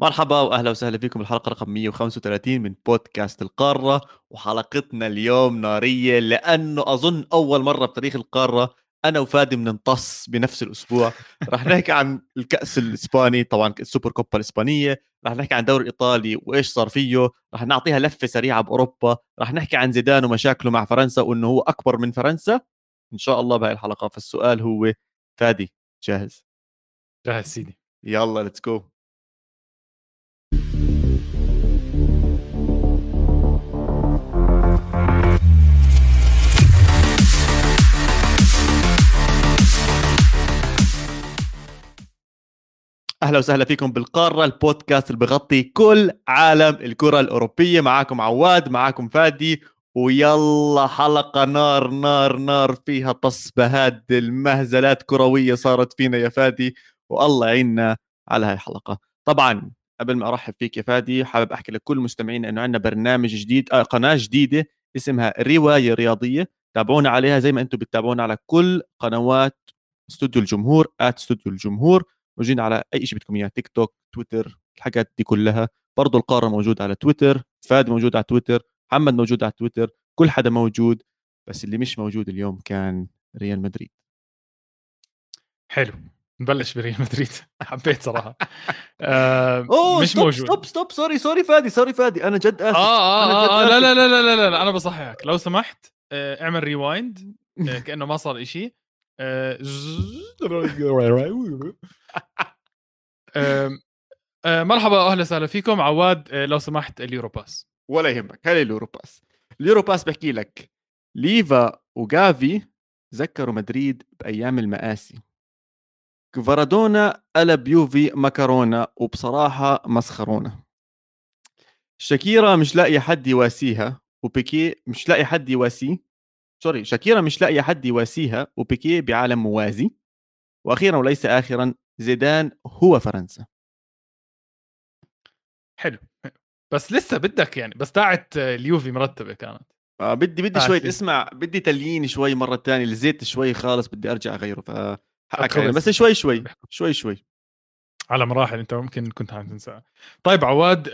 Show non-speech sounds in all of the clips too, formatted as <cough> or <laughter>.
مرحبا وأهلا وسهلا فيكم الحلقة رقم 135 من بودكاست القارة وحلقتنا اليوم نارية لأنه أظن أول مرة بتاريخ القارة أنا وفادي بننتص بنفس الأسبوع. <laughs> رح نحكي عن الكأس الإسباني طبعا السوبر كوبا الإسبانية رح نحكي عن الدوري الايطالي وإيش صار فيه رح نعطيها لفة سريعة بأوروبا رح نحكي عن زيدان ومشاكله مع فرنسا وإنه هو أكبر من فرنسا. إن شاء الله بهاي الحلقة. فالسؤال هو فادي جاهز؟ جاهز سيدي. يلا let's go أهلا وسهلا فيكم بالقارة البودكاست اللي بغطي كل عالم الكرة الأوروبية. معاكم عواد معاكم فادي ويلا حلقة نار نار نار فيها تصبهات المهزلات كروية صارت فينا يا فادي والله يعيننا على هاي الحلقة. طبعا قبل ما أرحب فيك يا فادي حابب أحكي لكل مستمعينا إنه عندنا برنامج جديد آه قناة جديدة اسمها رواية رياضية. تابعونا عليها زي ما أنتم بتتابعونا على كل قنوات استوديو الجمهور آت استوديو الجمهور. موجودين على أي شيء بدكم إياه تيك توك تويتر الحاجات دي كلها. برضو القارة موجود على تويتر فادي موجود على تويتر محمد موجود على تويتر كل حدا موجود بس اللي مش موجود اليوم كان ريال مدريد. حلو. نبلش بريال مدريد. <laughs> حبيت صراحة. آه أوه مش stop موجود. stop stop sorry sorry فادي sorry فادي. أنا جد آسف. آه آه, آه, آه لا, لا لا لا لا لا أنا بصححك. لو سمحت آه اعمل rewind آه <laughs> كأنه ما صار إشي. مرحبا واهلا وسهلا فيكم. عواد لو سمحت ال Euro Buzz. ولا يهمك هاي ال Euro Buzz. ال Euro Buzz بحكي لك ليفا وجافي ذكروا مدريد بأيام المآسي. كفارادونا قلب يوفي مكرونة وبصراحة مسخرونة شاكيرا مش لاقي حد يواسيها وبيكي مش لاقي حد يواسيه. sorry شاكيرا مش لاقي حد يواسيها وبيكي بعالم موازي. وأخيرا وليس آخرا زيدان هو فرنسا. حلو. بس لسه بدك يعني بس تاعت اليوفي مرتبة كانت. آه بدي بدي شوي اسمع بدي تليني شوي مرة ثانية الزيت شوي خالص بدي أرجع أغيره ف بس شوي شوي شوي شوي. على مراحل أنت ممكن كنت عم تنسى طيب عواد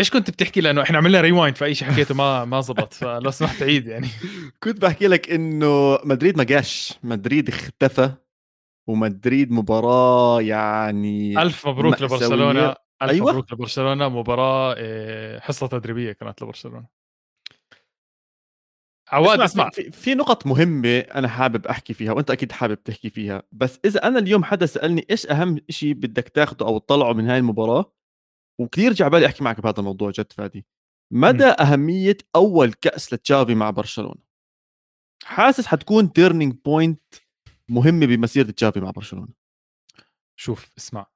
إيش كنت بتحكي لأنه إحنا عملنا rewind فاي شيء حكيته ما ما زبط فلو سمحت عيد يعني. <laughs> كنت بحكي لك إنه مدريد ما جاش. مدريد اختفى ومدريد مباراة يعني ألف مبروك لبرشلونة. ألف أيوة. مبروك لبرشلونة. مباراة آه، حصة تدريبية كانت لبرشلونة. عواد اسمع, اسمع. في, في نقط مهمة أنا حابب أحكي فيها وأنت أكيد حابب تحكي فيها. بس إذا أنا اليوم حدا سألني إيش أهم شيء بدك تاخده أو تطلعه من هاي المباراة وكثير جعبالي أحكي معك بهذا الموضوع جد فادي. مدى م. أهمية أول كأس لتشافي مع برشلونة؟ حاسس حتكون turning point مهمة بمسيرة تشافي مع برشلونة؟ شوف اسمع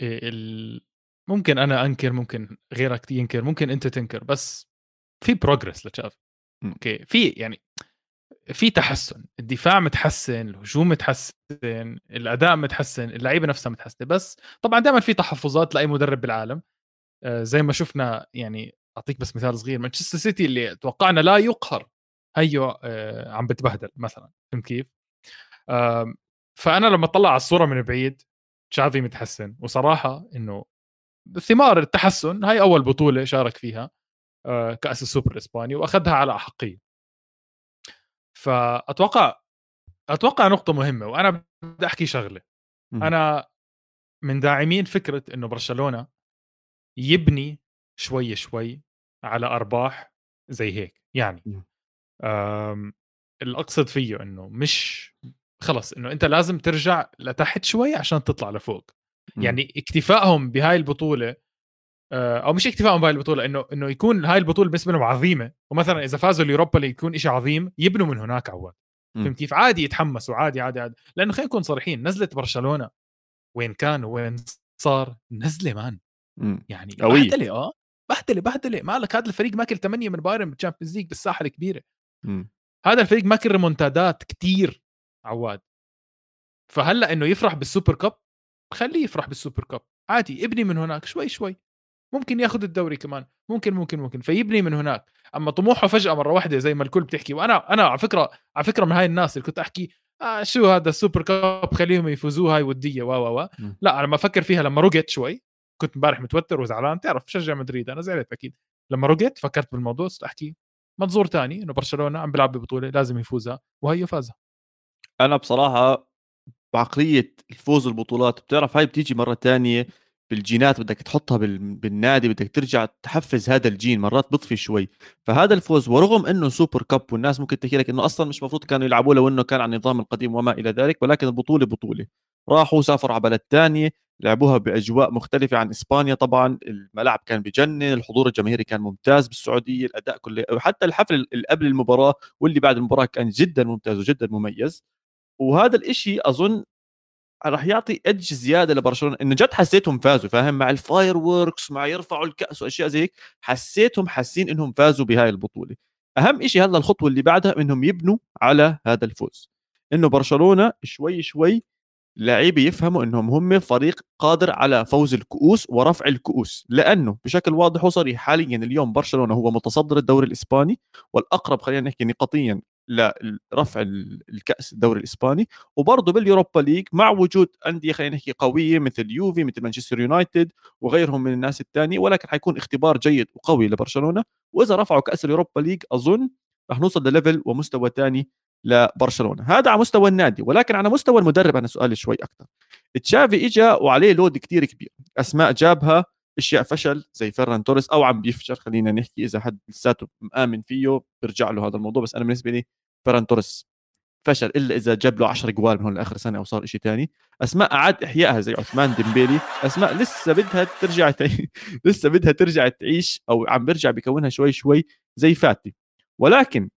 ال... ممكن أنا أنكر ممكن غيرك ينكر ممكن أنت تنكر بس في progress لتشافي. أوكي؟ في يعني في تحسن. الدفاع متحسن الهجوم متحسن الأداء متحسن اللعيبة نفسها متحسنة بس طبعا دائما في تحفظات لأي مدرب بالعالم. زي ما شفنا يعني أعطيك بس مثال صغير مانشستر سيتي اللي توقعنا لا يقهر هيو آه، عم بتبهدل مثلا فهمت كيف؟ فأنا لما أطلع على الصورة من بعيد تشافي متحسن وصراحة إنه ثمار التحسن هاي أول بطولة شارك فيها آه، كأس السوبر الإسباني وأخذها على احقيه فأتوقع أتوقع نقطة مهمة وأنا بدي أحكي شغلة. أنا من داعمين فكرة إنه برشلونة يبني شوي شوي على أرباح زي هيك يعني آمم، اللي اقصد فيه إنه مش خلص إنه أنت لازم ترجع لتحت شوي عشان تطلع لفوق. يعني اكتفائهم بهاي البطولة آه، أو مش اكتفائهم بهاي البطولة إنه إنه يكون هاي البطولة بالنسبة لهم عظيمة. ومثلا إذا فازوا اليوروبا ليج يكون شيء عظيم يبنوا من هناك عواد فهمت كيف؟ عادي يتحمسوا عادي عادي عادي. لأنه خلينا نكون صريحين نزله برشلونة وين كان وين صار؟ نزلة مان. إمم. يعني بهدلة آه بهدلة بهدلة. مالك هذا الفريق ماكل 8 من بايرن بال Champions League بالساحة الكبيرة. إمم. هذا الفريق ماكل ريمونتادات كتير عواد. فهلأ إنه يفرح بال Super Cup خليه يفرح بال Super Cup. عادي ابني من هناك شوي شوي. ممكن ياخذ الدوري كمان. ممكن ممكن ممكن. فيبني من هناك. أما طموحه فجأة مرة واحدة زي ما الكل بتحكي. وأنا أنا على فكرة على فكرة من هاي الناس اللي كنت أحكي آه شو هذا ال Super Cup؟ خليهم يفوزوها هاي ودية. و و و لا أنا ما أفكر فيها لما رقت شوي. كنت امبارح متوتر وزعلان تعرف بشجع مدريد أنا زعلت أكيد. لما رقت فكرت بالموضوع صرت أحكي منظور تاني إنه برشلونة عم بيلعب ببطولة لازم يفوزها وهي فازها. أنا بصراحة بعقلية الفوز البطولات بتعرف هاي بتيجي مرة تانية بالجينات بدك تحطها بالنادي بدك ترجع تحفز هذا الجين مرات بطفي شوي. فهذا الفوز ورغم إنه Super Cup والناس ممكن تحكي لك إنه أصلا مش مفروض كانوا يلعبوه لو انه كان على النظام القديم وما إلى ذلك ولكن البطوله بطولة. راحوا سافروا على بلد ثانية لعبوها بأجواء مختلفة عن إسبانيا. طبعا الملعب كان بجنن الحضور الجماهيري كان ممتاز بالسعودية الأداء كله. وحتى الحفل اللي قبل المباراة واللي بعد المباراة كان جدا ممتاز وجدا مميز. وهذا الإشي أظن راح يعطي edge زيادة لبرشلونة. إنه جد حسيتهم فازوا فاهم؟ مع ال fireworks مع يرفعوا الكأس وأشياء زي هيك حسيتهم حاسين إنهم فازوا بهاي البطولة. أهم شيء هلأ الخطوة اللي بعدها إنهم يبنوا على هذا الفوز. إنه برشلونة شوي شوي لعيبة يفهموا إنهم هم فريق قادر على فوز الكؤوس ورفع الكؤوس. لأنه بشكل واضح وصريح حاليا اليوم برشلونة هو متصدر الدوري الإسباني والأقرب خلينا نحكي نقطيا لرفع الكأس الدوري الإسباني وبرضه باليوروبا ليج مع وجود أندية خلينا نحكي قوية مثل يوفي مثل مانشستر يونايتد وغيرهم من الناس الثانية ولكن حيكون اختبار جيد وقوي لبرشلونة. وإذا رفعوا كأس ال Europa League أظن رح نوصل لل level ومستوى ثاني لبرشلونة. هذا على مستوى النادي ولكن على مستوى المدرب أنا سؤالي شوي أكثر تشافي اجى وعليه load كثير كبير. أسماء جابها أشياء فشل زي فيران توريس أو عم بيفشل خلينا نحكي إذا حد لساته مآمن فيه بيرجع له هذا الموضوع بس أنا بالنسبة لي فيران توريس فشل إلا إذا جاب له 10 جوال من هون لآخر سنة أو صار شيء ثاني أسماء اعاد إحيائها زي عثمان ديمبيلي أسماء لسه بدها ترجع. <laughs> لسه بدها ترجع تعيش أو عم بيرجع بكونها شوي شوي زي فاتي ولكن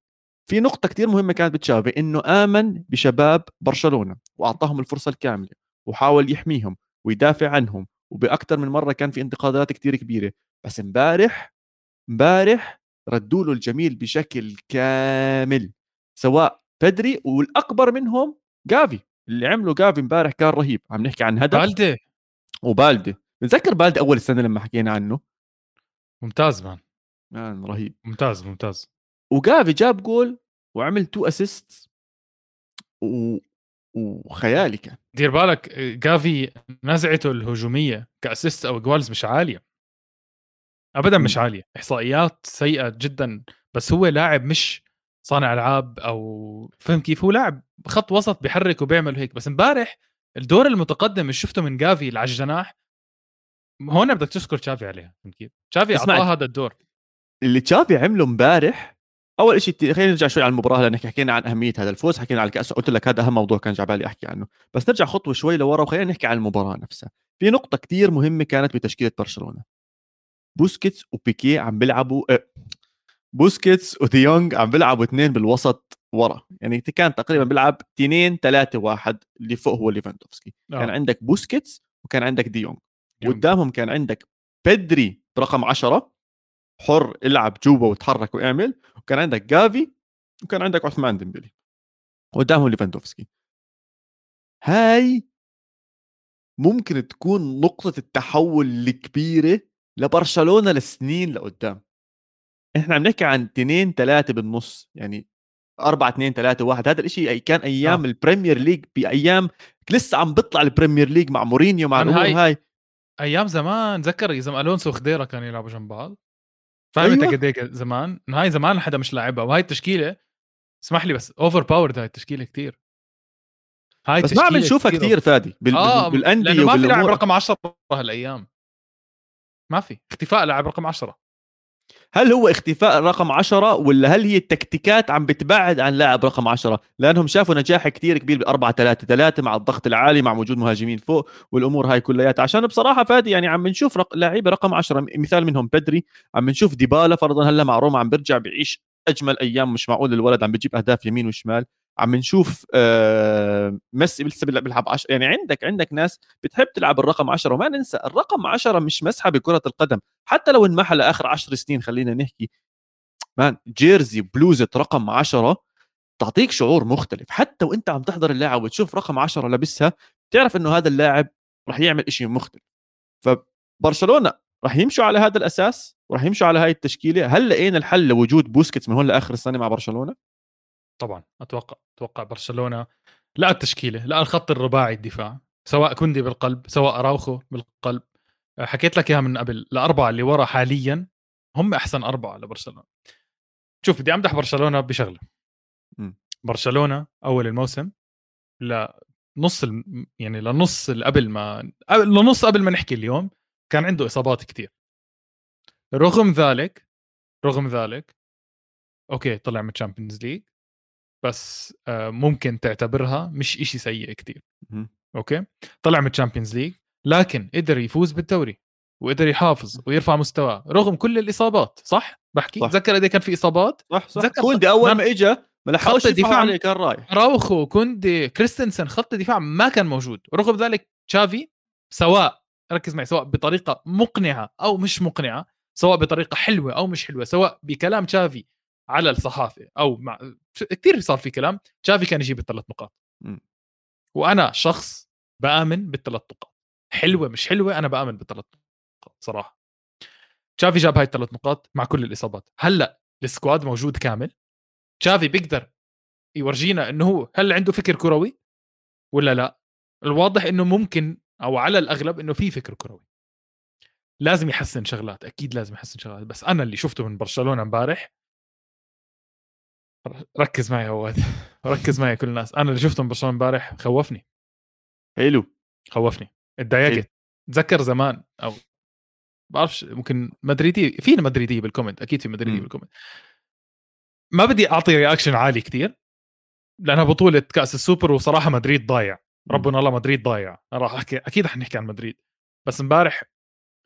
في نقطة كثير مهمة كانت بتشافي إنه آمن بشباب برشلونة وأعطاهم الفرصة الكاملة وحاول يحميهم ويدافع عنهم وباكثر من مرة كان في انتقادات كثير كبيرة. بس امبارح امبارح ردوا له الجميل بشكل كامل سواء بدري والأكبر منهم جافي. اللي عمله جافي امبارح كان رهيب. عم نحكي عن هدف بالدي وبالدي بتذكر بالدي أول السنة لما حكينا عنه؟ ممتاز man. man رهيب. ممتاز ممتاز. وجافي جاب جول وعمل two assist و... وخيالي كان دير بالك جافي نزعته الهجومية ك assist أو goals مش عالية. ابدا مش عالية. إحصائيات سيئة جدا. بس هو لاعب مش صانع ألعاب أو فهم كيف هو لاعب خط وسط بيحرك وبيعمل هيك. بس امبارح الدور المتقدم اللي شفته من جافي على الجناح هون بدك تشكر تشافي عليها فهمت كيف؟ تشافي أعطاه هذا الدور. اللي تشافي عمله امبارح أول شيء خلينا نرجع شوي على المباراة لأن حكينا عن أهمية هذا الفوز حكينا على الكأس قلت لك هذا أهم موضوع كان جعبالي أحكي عنه. بس نرجع خطوة شوي لورا وخلينا نحكي عن المباراة نفسها. في نقطة كثير مهمة كانت بتشكيلة برشلونة. بوسكيتس وبيكي عم بيلعبوا إيه، بوسكيتس وديونج عم بيلعبوا اثنين بالوسط ورا. يعني كان تقريبا بيلعب 2 3 1 اللي فوق هو ليفاندوفسكي. آه. كان عندك بوسكيتس وكان عندك ديونج قدامهم كان عندك بدري برقم 10 حر العب جوا وتحرك واعمل. وكان عندك جافي وكان عندك عثمان ديمبلي. قدامهم ليفاندوفسكي. هاي ممكن تكون نقطة التحول الكبيرة لبرشلونة لسنين لقدام. إحنا عم نحكي عن اثنين ثلاثة بالنص يعني أربعة اثنين ثلاثة واحد. هذا الإشي كان أيام آه. ال Premier League بأيام لسه عم بيطلع ال Premier League مع مورينيو مع الأمور هاي, هاي. أيام زمان. تذكر إذا ألونسو وخديرا كانوا يلعبوا جنب بعض؟ فاهم انت أيوة. قد إيه زمان؟ هاي زمان حدا مش لاعبها وهاي التشكيلة اسمح لي بس overpowered هاي التشكيلة كثير هاي بس ما عم نشوفها كثير فادي بال... آه بالأندية ما في لاعب رقم 10 هالأيام. ما في. اختفاء لاعب رقم 10 هل هو اختفاء رقم 10 ولا هل هي التكتيكات عم بتبعد عن لاعب رقم 10 لأنهم شافوا نجاح كثير كبير ب 4 3 3 مع الضغط العالي مع وجود مهاجمين فوق والأمور هاي كلياتها. عشان بصراحة فادي يعني عم بنشوف رق... لعيبة رقم 10 مثال منهم بدري عم بنشوف ديبالا فرضا هلأ مع روما عم بيرجع بيعيش أجمل أيام مش معقول الولد عم بيجيب أهداف يمين وشمال. عم نشوف آه ميسي لسه بيلعب 10 يعني عندك عندك ناس بتحب تلعب الرقم 10 وما ننسى الرقم 10 مش مسحه بكره القدم. حتى لو انمحى لآخر 10 سنين خلينا نحكي مان جيرزي بلوزة رقم 10 تعطيك شعور مختلف. حتى وانت عم تحضر اللاعب وتشوف رقم 10 لابسها بتعرف إنه هذا اللاعب راح يعمل شيء مختلف. فبرشلونة راح يمشوا على هذا الأساس وراح يمشوا على هاي التشكيلة. هل لقينا الحل لوجود بوسكيتس من هون لآخر السنة مع برشلونة؟ طبعا أتوقع أتوقع برشلونة لا التشكيلة لا الخط الرباعي الدفاع سواء كوندي بالقلب سواء أراوخو بالقلب. حكيت لك إياها من قبل الأربعة اللي ورا حاليا هم أحسن أربعة لبرشلونة. شوف بدي أمدح برشلونة بشغلة. م. برشلونة أول الموسم لنص الم... يعني لنص قبل ما لنص قبل ما نحكي اليوم كان عنده إصابات كثير رغم ذلك رغم ذلك okay طلع من ال Champions League بس آه، ممكن تعتبرها مش إشي سيء كتير. okay؟ طلع من ال Champions League لكن قدر يفوز بالدوري وقدر يحافظ ويرفع مستواه رغم كل الإصابات صح؟ بحكي؟ صح. تذكر قد كان في إصابات؟ صح صح. كوندي أول ما اجى ما لحقوش الدفاع عليه كان رايح. أراوخو كوندي كريستنسن خط الدفاع ما كان موجود. ورغم ذلك تشافي سواء ركز معي سواء بطريقة مقنعة أو مش مقنعة سواء بطريقة حلوة أو مش حلوة سواء بكلام تشافي على الصحافة أو مع كثير صار في كلام تشافي كان يجيب الثلاث نقاط. م. وأنا شخص بآمن بالثلاث نقاط. حلوة مش حلوة أنا بآمن بالثلاث نقاط صراحة. تشافي جاب هاي الثلاث نقاط مع كل الإصابات. هلأ السكواد موجود كامل. تشافي بيقدر يورجينا إنه هو هل عنده فكر كروي ولا لا؟ الواضح إنه ممكن أو على الأغلب إنه في فكر كروي. لازم يحسن شغلات أكيد لازم يحسن شغلات. بس أنا اللي شفته من برشلونة امبارح ركز معي عواد ركز معي كل الناس. أنا اللي شفته من برشلونة امبارح خوفني. حلو. خوفني. اتضايقت. تذكر زمان أو بعرفش ممكن مدريدي في مدريدي بال comment أكيد في مدريدي بال comment. ما بدي أعطي reaction عالي كثير لأنها بطولة كأس السوبر وصراحة مدريد ضايع. ربنا الله مدريد ضايع. راح أحكي أكيد رح نحكي عن مدريد. بس امبارح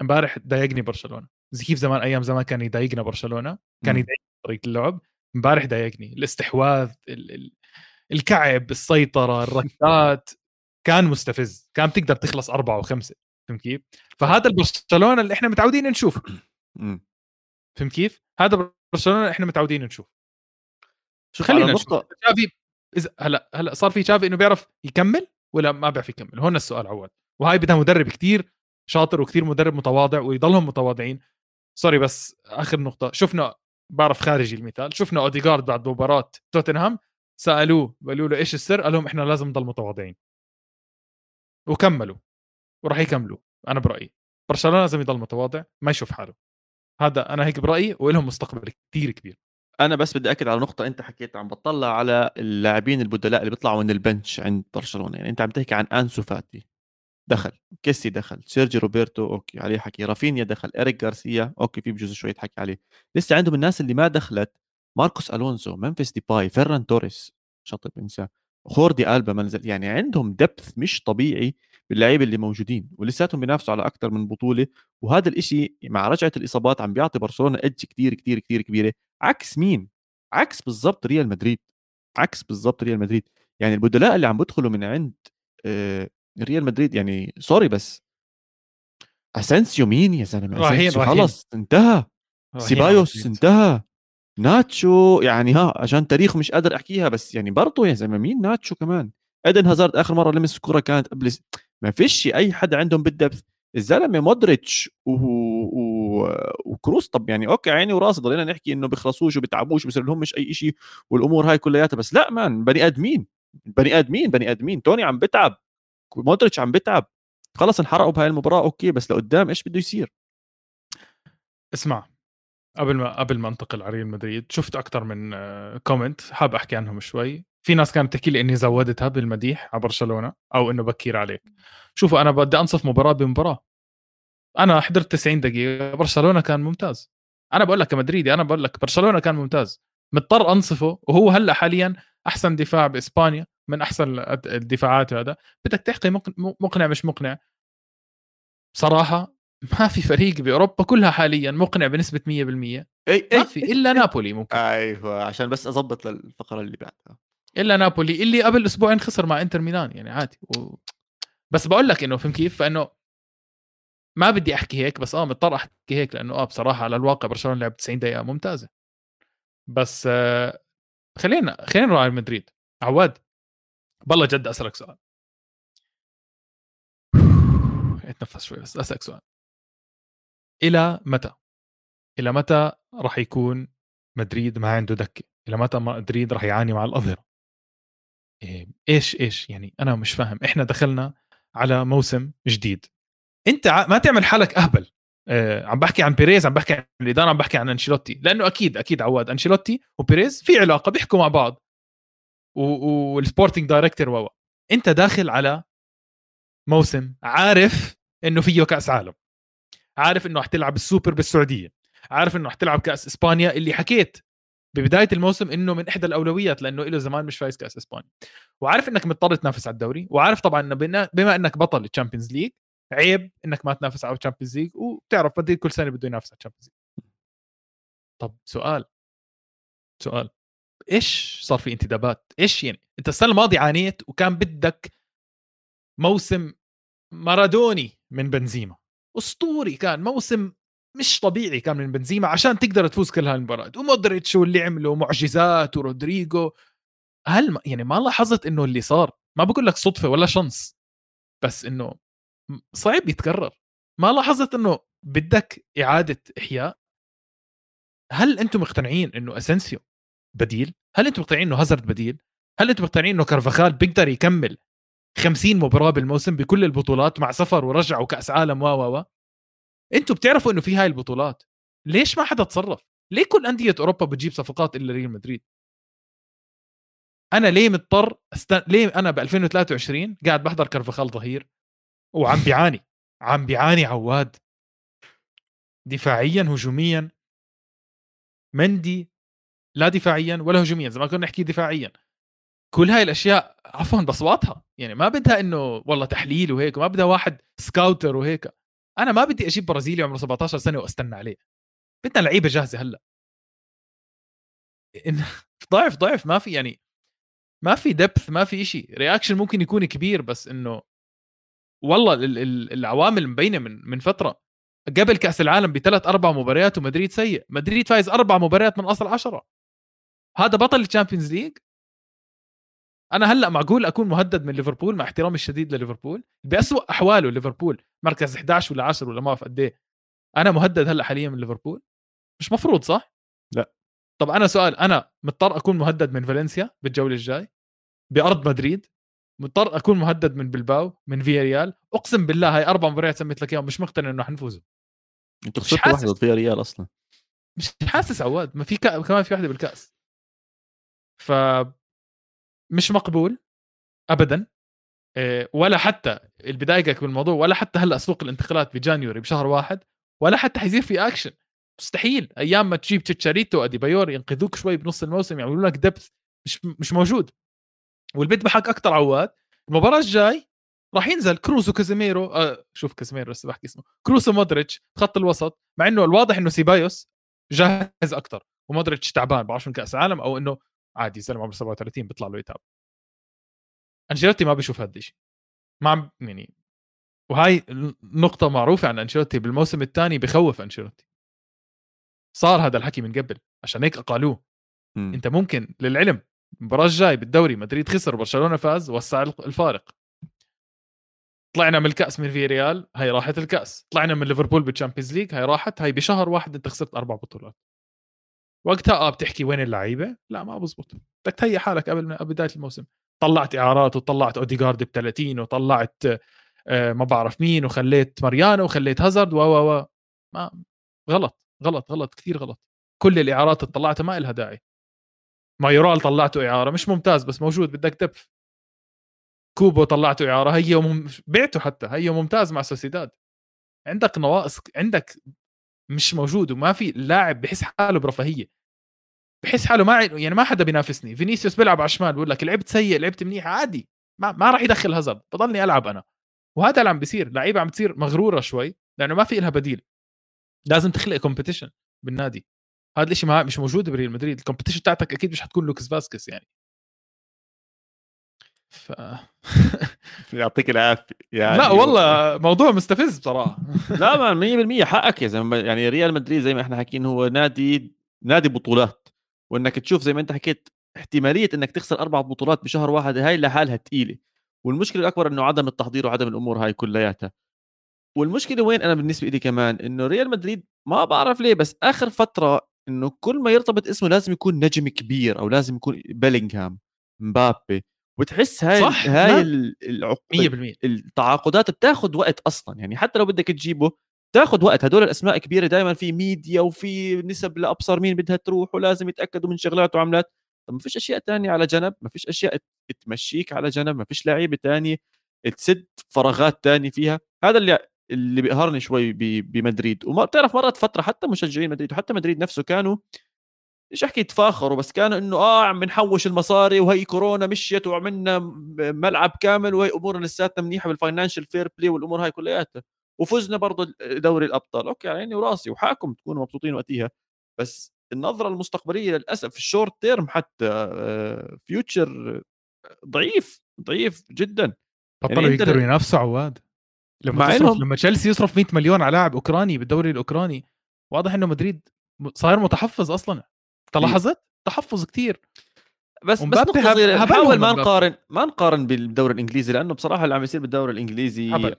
امبارح ضايقني برشلونة. زي كيف زمان أيام زمان كان يضايقنا برشلونة كان يضايقني طريقة اللعب. امبارح ضايقني الاستحواذ ال ال الكعب السيطرة الركلات كان مستفز كان تقدر تخلص أربعة وخمسة فهمت كيف؟ فهذا البرشلونة اللي إحنا متعودين نشوفه فهمت كيف؟ هذا برشلونه اللي إحنا متعودين نشوف. شو خلينا نشوف. تشافي إذا هلا هلا صار في تشافي إنه بيعرف يكمل ولا ما بيعرف يكمل؟ هون السؤال عواد وهاي بدها مدرب كتير شاطر وكثير مدرب متواضع ويضلهم متواضعين. sorry بس آخر نقطة. شفنا بعرف خارجي المثال. شفنا اوديجارد بعد مباراة توتنهام سألوه قالوا له إيش السر؟ قال لهم إحنا لازم نضل متواضعين. وكملوا وراح يكملوا أنا برأيي. برشلونة لازم يضل متواضع ما يشوف حاله. هذا أنا هيك برأيي ولهم مستقبل كثير كبير. أنا بس بدي أكد على نقطة أنت حكيت عم بطلع على اللاعبين البدلاء اللي بيطلعوا من ال bench عند برشلونة. يعني أنت عم تحكي عن أنسو فاتي. دخل كيسي دخل سيرجي روبرتو okay عليه حكي. رافينيا دخل اريك غارسيا okay في بجوز شوية حكي عليه. لسه عندهم الناس اللي ما دخلت ماركوس الونسو ممفيس ديباي فيران توريس شطب انسى جوردي ألبا منزل يعني عندهم depth مش طبيعي باللعيبة اللي موجودين ولساتهم بينافسوا على أكثر من بطولة. وهذا الإشي مع رجعة الإصابات عم بيعطي برشلونة اج كثير كثير كثير كبيرة. عكس مين؟ عكس بالضبط ريال مدريد. عكس بالضبط ريال مدريد. يعني البدلاء اللي عم بدخلوا من عند آه، ريال مدريد يعني sorry بس. اسنسيو مين يا زلمة؟ اسنسيو خلص انتهى. سيبايوس انتهى. ناتشو يعني ها عشان تاريخ مش قادر أحكيها بس يعني برضه يا زلمة مين ناتشو كمان؟ إيدن هازارد آخر مرة لمس الكرة كانت قبل ما فيش أي حد عندهم بال depth. الزلمة مودريتش و... و... وكروس طب يعني okay عيني وراسي ضلينا نحكي إنه بيخلصوش وبيتعبوش بصير لهم مش أي شيء والأمور هاي كلياتها. بس لأ man بني آدمين. بني آدمين بني آدمين. توني عم بتعب مودريتش عم بتعب خلص انحرقوا بهاي المباراة okay بس لقدام إيش بده يصير؟ اسمع قبل ما قبل ما انتقل على ريال مدريد شفت أكثر من comment حاب أحكي عنهم شوي. في ناس كانت تحكي لي إني زودتها بالمديح على برشلونة أو إنه بكير عليك. شوفوا أنا بدي أنصف مباراة بمباراة. أنا حضرت 90 دقيقة برشلونة كان ممتاز. أنا بقول لك كمدريدي أنا بقول لك برشلونة كان ممتاز. مضطر أنصفه وهو هلأ حاليا أحسن دفاع بإسبانيا. من أحسن الدفاعات هذا بدك تحكي مقنع مش مقنع. بصراحه ما في فريق بأوروبا كلها حاليا مقنع بنسبة 100% إي إي. ما في إلا نابولي ممكن. أيوه عشان بس اظبط للفقرة اللي بعدها. إلا نابولي اللي قبل أسبوعين خسر مع إنتر ميلان يعني عادي. و... بس بقول لك إنه فهم كيف؟ فإنه ما بدي أحكي هيك بس آه مضطر أحكي هيك لأنه آه بصراحة على الواقع برشلونة لعب 90 دقيقة ممتازة. بس آه خلينا خلينا نروح على مدريد. عواد. بالله جد أسألك سؤال. <sighs> اتنفس شوي بس أسألك سؤال. إلى متى؟ إلى متى راح يكون مدريد ما عنده دكة؟ إلى متى مدريد راح يعاني مع الأظهرة؟ إيه، إيش إيش؟ يعني أنا مش فاهم. إحنا دخلنا على موسم جديد. أنت ما تعمل حالك أهبل. آه عم بحكي عن بيريز عم بحكي عن الإدارة عم بحكي عن أنشيلوتي. لأنه أكيد أكيد عواد. أنشيلوتي وبيريز في علاقة بيحكوا مع بعض. وال sporting director و انت داخل على موسم عارف انه فيه كأس عالم. عارف انه حتلعب السوبر بالسعودية. عارف انه حتلعب كأس إسبانيا. اللي حكيت ببداية الموسم إنه من إحدى الأولويات لأنه له زمان مش فايز كأس إسبانيا. وعارف إنك مضطر تنافس على الدوري. وعارف طبعا إنه بما إنك بطل ال Champions League عيب إنك ما تنافس على ال Champions League وبتعرف مدريد كل سنة بده ينافس على ال Champions League طب سؤال. سؤال. إيش صار في انتدابات؟ إيش يعني؟ أنت السنة الماضية عانيت وكان بدك موسم مارادوني من بنزيما. أسطوري كان موسم مش طبيعي كان من بنزيما عشان تقدر تفوز كل هالمباريات ومودريتش واللي عمله معجزات ورودريجو. هل يعني ما لاحظت إنه اللي صار؟ ما بقول لك صدفة ولا شنص بس إنه صعب يتكرر. ما لاحظت إنه بدك إعادة إحياء؟ هل أنتم مقتنعين إنه اسنسيو بديل؟ هل أنتم مقتنعين إنه هازارد بديل؟ هل أنتم مقتنعين إنه كارفاخال بيقدر يكمل 50 مباراة بالموسم بكل البطولات مع سفر ورجع وكأس عالم و و أنتم بتعرفوا إنه في هاي البطولات. ليش ما حدا تصرف؟ ليه كل أندية أوروبا بتجيب صفقات إلا ريال مدريد؟ أنا ليه مضطر استن... ليه أنا ب 2023 قاعد بحضر كارفاخال ظهير؟ وعم بيعاني. عم بيعاني عواد. دفاعيا هجوميا. مندي. لا دفاعيا ولا هجوميا زي ما كنا نحكي دفاعيا. كل هاي الأشياء عفوا بصواتها. يعني ما بدها إنه والله تحليل وهيك ما بدها واحد سكاوتر وهيك. أنا ما بدي أجيب برازيلي عمره 17 سنة وأستنى عليه. بدنا لعيبة جاهزة هلأ. <laughs> ضعف ضعف. ما في يعني ما في depth ما في شيء reaction ممكن يكون كبير بس إنه والله العوامل مبينة من من فترة. قبل كأس العالم بثلاث أربع مباريات ومدريد سيء. مدريد فايز أربع مباريات من أصل عشرة. هذا بطل ال Champions League. أنا هلأ معقول أكون مهدد من ليفربول مع احترامي الشديد لليفربول؟ بأسوأ أحواله ليفربول مركز 11 ولا 10 ولا ما بعرف قد إيه. أنا مهدد هلأ حاليا من ليفربول؟ مش مفروض صح؟ لا. طب أنا سؤال أنا مضطر أكون مهدد من فالنسيا بالجولة الجاي؟ بأرض مدريد؟ مضطر أكون مهدد من بلباو؟ من فيا ريال أقسم بالله هاي أربع مباريات سميت لك إياهم مش مقتنع إنه حنفوز أنتوا خسرتوا واحدة ضد فيا ريال أصلا. مش حاسس عواد ما في كا... كمان في واحدة بالكأس. ف مش مقبول ابدا. آه، ولا حتى اللي بضايقك بالموضوع ولا حتى هلأ سوق الانتقالات بجانيوري بشهر واحد ولا حتى حيصير في اكشن مستحيل. أيام ما تجيب تشيتشاريتو اديبايور ينقذوك شوي بنص الموسم يعملوا لك depth مش مش موجود. بيذبحك أكثر عواد. المباراة الجاي راح ينزل كروس وكازيميرو آه شوف كازيميرو بس بحكي اسمه. كروس ومودريتش خط الوسط مع إنه الواضح إنه سيبايوس جاهز أكثر ومودريتش تعبان بعرفش من كاس العالم أو إنه عادي زلمه عمره 37 بيطلع له يتعب. أنشيلوتي ما بيشوف هذا الشيء ما عم يعني وهاي نقطة معروفة عن أنشيلوتي بالموسم الثاني بخوف أنشيلوتي. صار هذا الحكي من قبل عشان هيك اقالوه أنت ممكن للعلم المباراة الجاي بالدوري مدريد خسر برشلونة فاز وسع الفارق. طلعنا من الكأس من فيا ريال هاي راحت الكأس. طلعنا من ليفربول بال Champions League هاي راحت هاي بشهر واحد أنت خسرت أربع بطولات. وقتها آه بتحكي وين اللعيبة؟ لا ما بزبط. بدك تهيئ حالك قبل بداية الموسم. طلعت إعارات وطلعت اوديجارد ب 30 وطلعت آه ما بعرف مين وخليت ماريانو وخليت هازارد و و ما غلط غلط غلط كثير غلط. كل الإعارات اللي طلعتها ما لها داعي. مايورال طلعته إعارة مش ممتاز بس موجود بدك depth كوبو طلعته إعارة هي مم... بعته حتى هي ممتاز مع سوسيداد. عندك نواقص عندك مش موجود وما في لاعب بحس حاله برفاهية. بحس حاله ما يعني ما حدا بينافسني. فينيسيوس بيلعب على الشمال بقول لك لعبت سيء لعبت منيح عادي. ما, ما راح يدخل هازارد بضلني ألعب أنا. وهذا اللي عم بيصير. لعيبة عم تصير مغرورة شوي لأنه ما في لها بديل. لازم تخلق competition بالنادي. هذا الشيء مش موجود بريال مدريد. ال competition تاعتك أكيد مش حتكون لوكس فاسكس يعني. ف <laughs> يعطيك العافية يعني لا والله موضوع مستفز بصراحة. لا ما 100% حقك يا زلمة. يعني ريال مدريد زي ما إحنا حاكيين هو نادي نادي بطولات. وانك تشوف زي ما انت حكيت احتمالية انك تخسر أربع بطولات بشهر واحد هاي لحالها ثقيله والمشكلة الأكبر إنه عدم التحضير وعدم الأمور هاي كلياتها. والمشكلة وين؟ أنا بالنسبة لي كمان إنه ريال مدريد ما بعرف ليه بس آخر فترة إنه كل ما يرتبط اسمه لازم يكون نجم كبير أو لازم يكون بيلينغهام مبابي. وتحس هاي صح، هاي لا. ال- العق... 100% التعاقدات بتاخذ وقت أصلا. يعني حتى لو بدك تجيبه تاخذ وقت. هدول الأسماء كبيرة دائما في ميديا وفي نسب لأبصر مين بدها تروح ولازم يتأكدوا من شغلات وعملات. طب ما فيش أشياء تانية على جنب. ما فيش أشياء تمشيك على جنب. ما فيش لعيبة تانية تسد فراغات تانية فيها. هذا اللي اللي بيقهرني شوي بمدريد. وما بتعرف مرات فترة حتى مشجعين مدريد وحتى مدريد نفسه كانوا مش أحكي؟ يتفاخروا بس كانوا إنه آه عم بنحوش المصاري وهي كورونا مشيت وعملنا ملعب كامل وهي أمورنا لساتنا منيحة بال financial fair play والأمور هاي كلياتها. وفزنا برضه دوري الأبطال. okay على عيني وراسي وحاكم تكونوا مبسوطين وقتها بس النظرة المستقبلية للأسف ال short term حتى future ضعيف ضعيف جدا. بطلوا يعني يقدروا ينافسوا عواد. لما مع إنهم- لما تشيلسي يصرف 100 مليون على لاعب أوكراني بالدوري الأوكراني واضح إنه مدريد صاير متحفظ أصلا. تلاحظت؟ تحفظ كتير. بس بس صغيره هبلهم نحاول ما. نقارن ما نقارن بالدوري الإنجليزي لأنه بصراحة اللي عم يصير بالدوري الإنجليزي هبل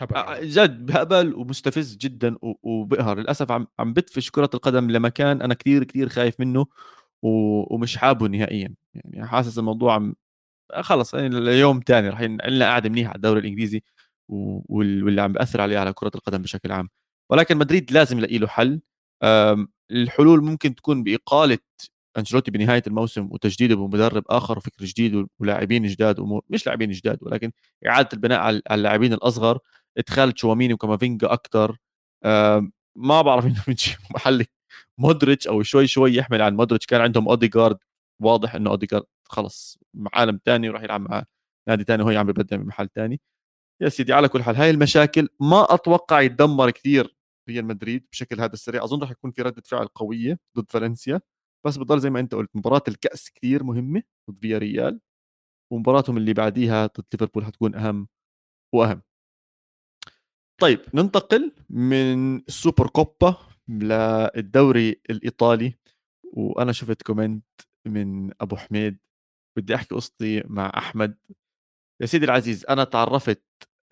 هبل آه، جد هبل ومستفز جدا وبقهر. للأسف عم عم بدفش كرة القدم لمكان أنا كثير كثير خايف منه و- ومش حابه نهائيا. يعني حاسس الموضوع عم آه، خلص يعني اليوم تاني رح لنا قاعدة منيحة على الدوري الإنجليزي واللي عم بأثر عليه على كرة القدم بشكل عام. ولكن مدريد لازم يلاقي له حل. الحلول ممكن تكون بإقالة أنشيلوتي بنهاية الموسم وتجديده بمدرب آخر وفكر جديد ولاعبين جداد ومو... مش لاعبين جداد ولكن إعادة البناء على اللاعبين الأصغر إدخال تشواميني وكامافينجا أكثر ما بعرف <laughs> إنه بنجيب محل مودريتش أو شوي شوي يحمل عن مودريتش. كان عندهم اوديجارد واضح إنه اوديجارد خلص عالم تاني وراح يلعب مع نادي تاني وهو عم ببدع بمحل تاني. يا سيدي على كل حال هاي المشاكل ما أتوقع يتدمر كثير ريال مدريد بشكل هذا السريع. أظن راح يكون في ردة فعل قوية ضد فالنسيا. بس بضل زي ما أنت قلت مباراة الكأس كثير مهمة ضد فيا ريال ومباراتهم اللي بعديها ضد ليفربول حتكون أهم وأهم. طيب ننتقل من السوبر كوبا للدوري الإيطالي وأنا شفت comment من أبو حميد. بدي أحكي قصتي مع أحمد. يا سيدي العزيز أنا تعرفت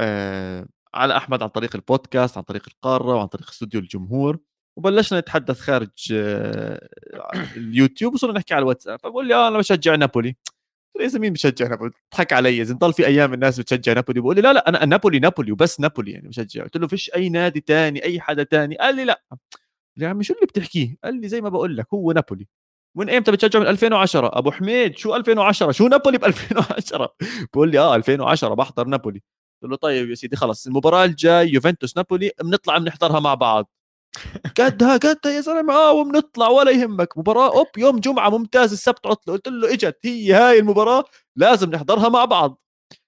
آه على أحمد عن طريق البودكاست عن طريق القارة وعن طريق استوديو الجمهور وبلشنا نتحدث خارج آه اليوتيوب وصرنا نحكي على الواتساب. فبقول لي آه أنا بشجع نابولي. يا زلمه مين بشجع نابولي؟ ضحك علي. إذا ضل في أيام الناس بتشجع نابولي؟ بقول لي لا لا أنا نابولي نابولي وبس نابولي يعني بشجع. قلت له فيش أي نادي تاني أي حدا تاني؟ قال لي لا. يا عمي شو اللي بتحكيه؟ قال لي زي ما بقول لك هو نابولي. من إمتى بتشجع من 2010 أبو حميد شو 2010 شو نابولي ب 2010 بقول لي آه 2010 بحضر نابولي. قلت له طيب يا سيدي خلص المباراة الجاي يوفنتوس نابولي بنطلع بنحضرها مع بعض. قدها قدها يا زلمة آه وبنطلع ولا يهمك. مباراة أوب يوم جمعة ممتاز السبت عطلة. قلت له إجت هي هاي المباراة لازم نحضرها مع بعض.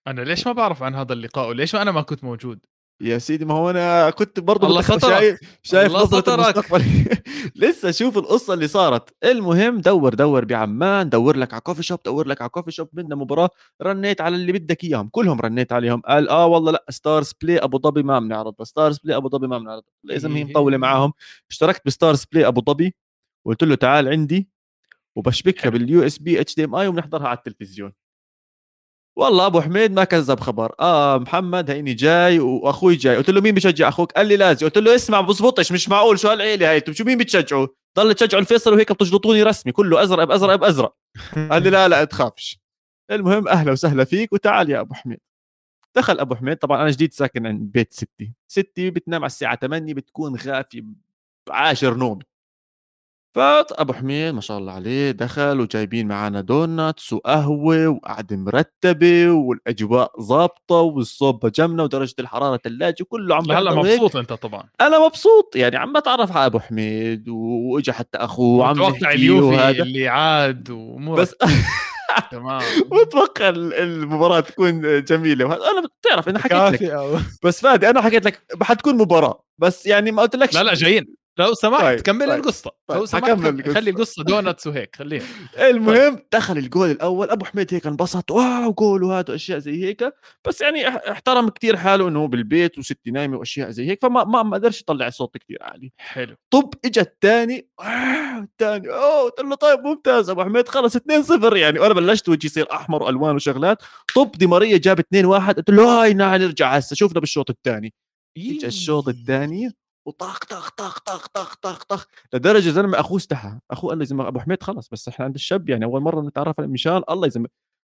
أنا ليش ما بعرف عن هذا اللقاء وليش أنا ما كنت موجود؟ يا سيدي ما هو أنا كنت برضه الله سترك. شايف شايف الله. المستقبل. <laughs> لسه شوف القصة اللي صارت. المهم دور دور بعمان دور لك على coffee shop دور لك على coffee shop بدنا مباراة. رنيت على اللي بدك إياهم. كلهم رنيت عليهم. قال آه والله لا StarzPlay ابو ظبي ما بنعرضها StarzPlay ابو ظبي ما بنعرضها لازم هي مطولة معاهم. اشتركت ب Starzplay ابو ظبي قلت له تعال عندي وبشبكها. باليو اس بي اتش دي ام اي وبنحضرها على التلفزيون. والله أبو حميد ما كذب خبر. آه محمد هيني جاي وأخوي جاي. قلت له مين بشجع أخوك؟ قال لي لازم قلت له اسمع بزبطش مش معقول. شو هالعيلة هاي؟ أنتم شو مين بتشجعوا ضل تشجعوا الفيصل وهيك بتجلطوني رسمي. كله أزرق بأزرق بأزرق. <laughs> قال لي لا لا تخافش. المهم أهلا وسهلا فيك وتعال يا أبو حميد. دخل أبو حميد. طبعا أنا جديد ساكن عند بيت ستي. ستي بتنام على الساعة 8 بتكون غافي عاشر نوم. فابو حميد ما شاء الله عليه دخل وجايبين معنا دوناتس وقهوة وقعده مرتبة والأجواء ظابطة والصوب جمنا ودرجة الحرارة ثلاجه كله عم هلا. مبسوط أنت طبعا. أنا مبسوط يعني عم بتعرف على أبو حميد و- وإجا حتى أخوه وعم متوقع اليوفي وهذا. اللي عاد وامورك بس <laughs> تمام. متوقع ال- المباراة تكون جميلة وهذا أنا بتعرف أنا حكيت لك. بس فادي أنا حكيت لك حتكون مباراة. بس يعني ما قلت لكش لا لا جايين. لو سمحت طيب، كمل طيب، القصة. طيب، لو سمحت القصة. خلي القصة. دونتس وهيك خليها. المهم دخل الجول الأول أبو حميد هيك انبسط wow جول وهذا أشياء زي هيك. بس يعني إح- احترم كتير حاله إنه بالبيت وستي نايمة وأشياء زي هيك فما ما ما قدرش يطلع صوت كتير عالي. حلو. طب اجى الثاني الثاني أوه قلت له طيب ممتاز أبو حميد خلص 2-0 يعني. وأنا بلشت وجهي يصير أحمر وألوان وشغلات. طب دي ماريا جاب 2-1 قلت له هاي نرجع هسه شوفنا بالشوط الثاني. اجى الشوط الثاني وطخ طخ طخ طخ طخ طخ طخ لدرجة زلمة أخوه استحى. أخوه قال لي زلمة أبو حميد خلص بس إحنا عند الشاب يعني أول مرة نتعرف على مشان الله يزم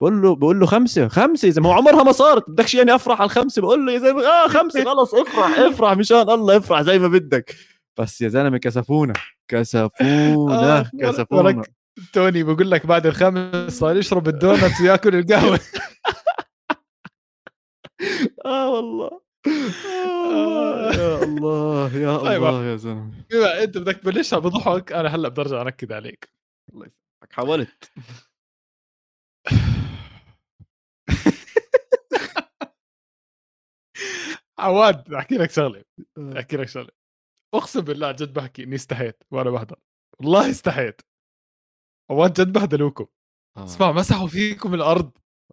بقول له بقول له خمسة خمسة يا زلمة. هو عمرها ما صارت. بدكش يعني أفرح على الخمسة؟ بقول له يا زلمة آه خمسة. <laughs> خلص افرح افرح. مشان الله افرح زي ما بدك. بس يا زلمة كسفونا كسفونا آه، كسفونا. توني بقول لك بعد الخامس صار يشرب الدونت وياكل القهوة. <laughs> آه والله. يا الله يا طيب. الله يا زلمة. بما أنت بدك تبلشها بضحك أنا هلأ بدي أرجع انكد عليك. الله يسامحك حاولت. <laughs> عواد أحكي لك شغلة آه. أحكي لك شغلة. أقسم بالله جد بحكي إني استحيت وأنا بحضر والله استحيت. عواد جد بهدلوكم. آه. اسمع مسحوا فيكم الأرض.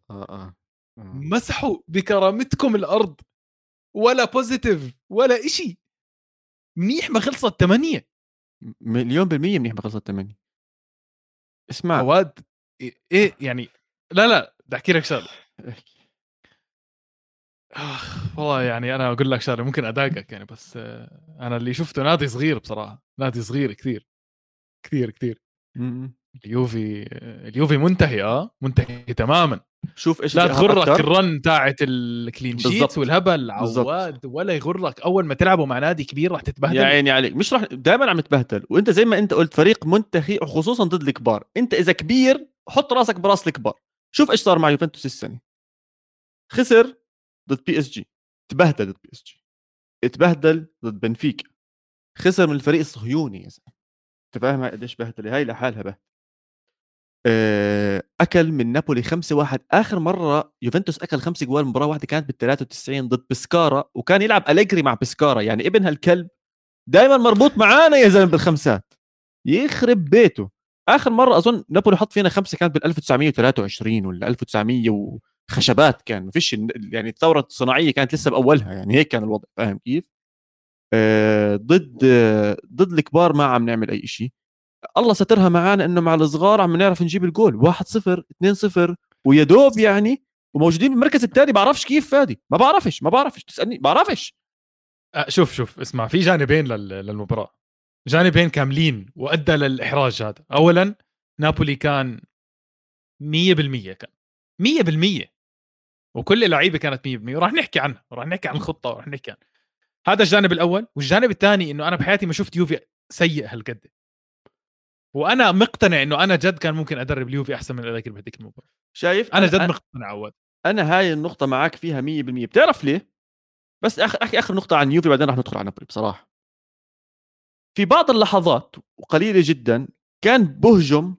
آه آه. آه. مسحوا بكرامتكم الأرض. ولا بوزيتيف ولا إشي. منيح ما خلصت ثمانية مليون بالمية منيح بخلصت ثمانية اسمع. عواد إيه يعني لا لا بدي أحكي لك شغلة. والله يعني أنا أقول لك شغلة ممكن أضايقك يعني بس آه، أنا اللي شفته نادي صغير بصراحة نادي صغير كثير كثير كثير. اليوفي اليوفي منتهي آه منتهي تماما. شوف إيش لا تغرك. ال run تاعت ال clean sheets والهبل. عواد ولا يغرك. أول ما تلعبوا مع نادي كبير راح تتبهدل. يا عيني عليك. مش راح دائما عم تبهدل وأنت زي ما أنت قلت فريق منتهي وخصوصا ضد الكبار. أنت إذا كبير حط راسك براس الكبار. شوف إيش صار مع يوفنتوس السنة. خسر ضد بي إس جي. تبهدل ضد بي إس جي. اتبهدل ضد بنفيكا. خسر من الفريق الصهيوني يا زلمة. أنت فاهم قديش بهدلة؟ هاي لحالها بهدلة. آه، أكل من نابولي 5 1 آخر مرة يوفنتوس أكل خمس جوال مباراة واحدة كانت بال 93 ضد بسكارا وكان يلعب أليجري مع بسكارا يعني ابن هالكلب دائما مربوط معانا يا زلمة بالخمسات. يخرب بيته. آخر مرة أظن نابولي حط فينا خمسة كانت بال 1923 ولا 1900 وخشبات كان. ما فيش يعني الثورة الصناعية كانت لسه بأولها. يعني هيك كان الوضع. فاهم كيف؟ آه، ضد آه، ضد الكبار ما عم نعمل أي شيء الله سترها معانا إنه مع الصغار عم نعرف نجيب الجول. 1 0 2 0 ويا دوب يعني وموجودين بالمركز الثاني بعرفش كيف فادي. ما بعرفش ما بعرفش. تسألني بعرفش. آه، شوف شوف اسمع في جانبين لل- للمباراة. جانبين كاملين وأدى للإحراج هذا. اولا نابولي كان 100% كان. 100% وكل اللعيبة كانت 100% وراح نحكي عنها وراح نحكي عن الخطة وراح نحكي عن هذا الجانب الأول. والجانب الثاني إنه أنا بحياتي ما شفت يوفي سيء هالقد. وأنا مقتنع إنه أنا جد كان ممكن أدرب اليوفي أحسن من الأداء بهذيك المباراه شايف أنا جد مقتنع عواد أنا هاي النقطة معك فيها 100% بتعرف ليه؟ بس اخر احكي آخر نقطة عن يوفي بعدين رح ندخل على نابولي بصراحة. في بعض اللحظات وقليلة جدا كان بهجم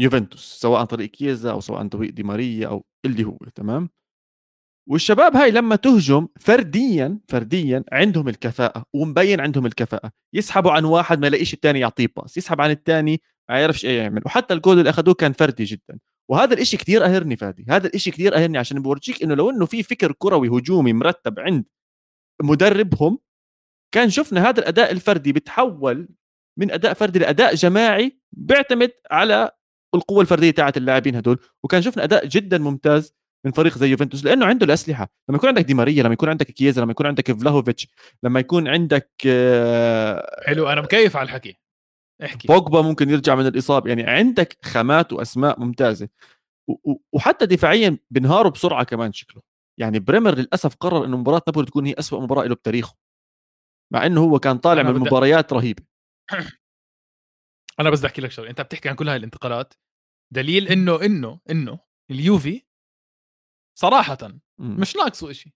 يوفنتوس سواء عن طريق كيزا أو سواء عن طريق دي ماريا أو اللي هو تمام؟ والشباب هاي لما تهجم فرديا فرديا عندهم الكفاءة ومبين عندهم الكفاءة. يسحبوا عن واحد ما يلاقيش الثاني يعطيه pass يسحب عن الثاني ما يعرفش إيه يعمل. وحتى الجول اللي أخذوه كان فردي جدا. وهذا الإشي كتير قاهرني فادي هذا الإشي كتير قاهرني عشان بورجيك إنه لو إنه في فكر كروي هجومي مرتب عند مدربهم كان شفنا هذا الأداء الفردي بتحول من أداء فردي لأداء جماعي بيعتمد على القوة الفردية تاعت اللاعبين هدول. وكان شفنا أداء جدا ممتاز من فريق زي يوفنتوس لأنه عنده الأسلحة. لما يكون عندك دي ماريا لما يكون عندك كييزا لما يكون عندك فلاهوفيتش لما يكون عندك آه، حلو أنا مكيف على الحكي. احكي. بوجبا ممكن يرجع من الإصابة. يعني عندك خامات وأسماء ممتازة. وحتى دفاعيا بنهاروا بسرعة كمان شكله. يعني بريمر للأسف قرر إنه مباراة نابولي تكون هي أسوأ مباراة له بتاريخه. مع إنه هو كان طالع من بدي- مباريات رهيبة. <clears throat> أنا بس بدي أحكي لك شغلة. أنت بتحكي عن كل هاي الانتقالات. دليل إنه إنه إنه اليوفي صراحة مم. مش ناقصه شيء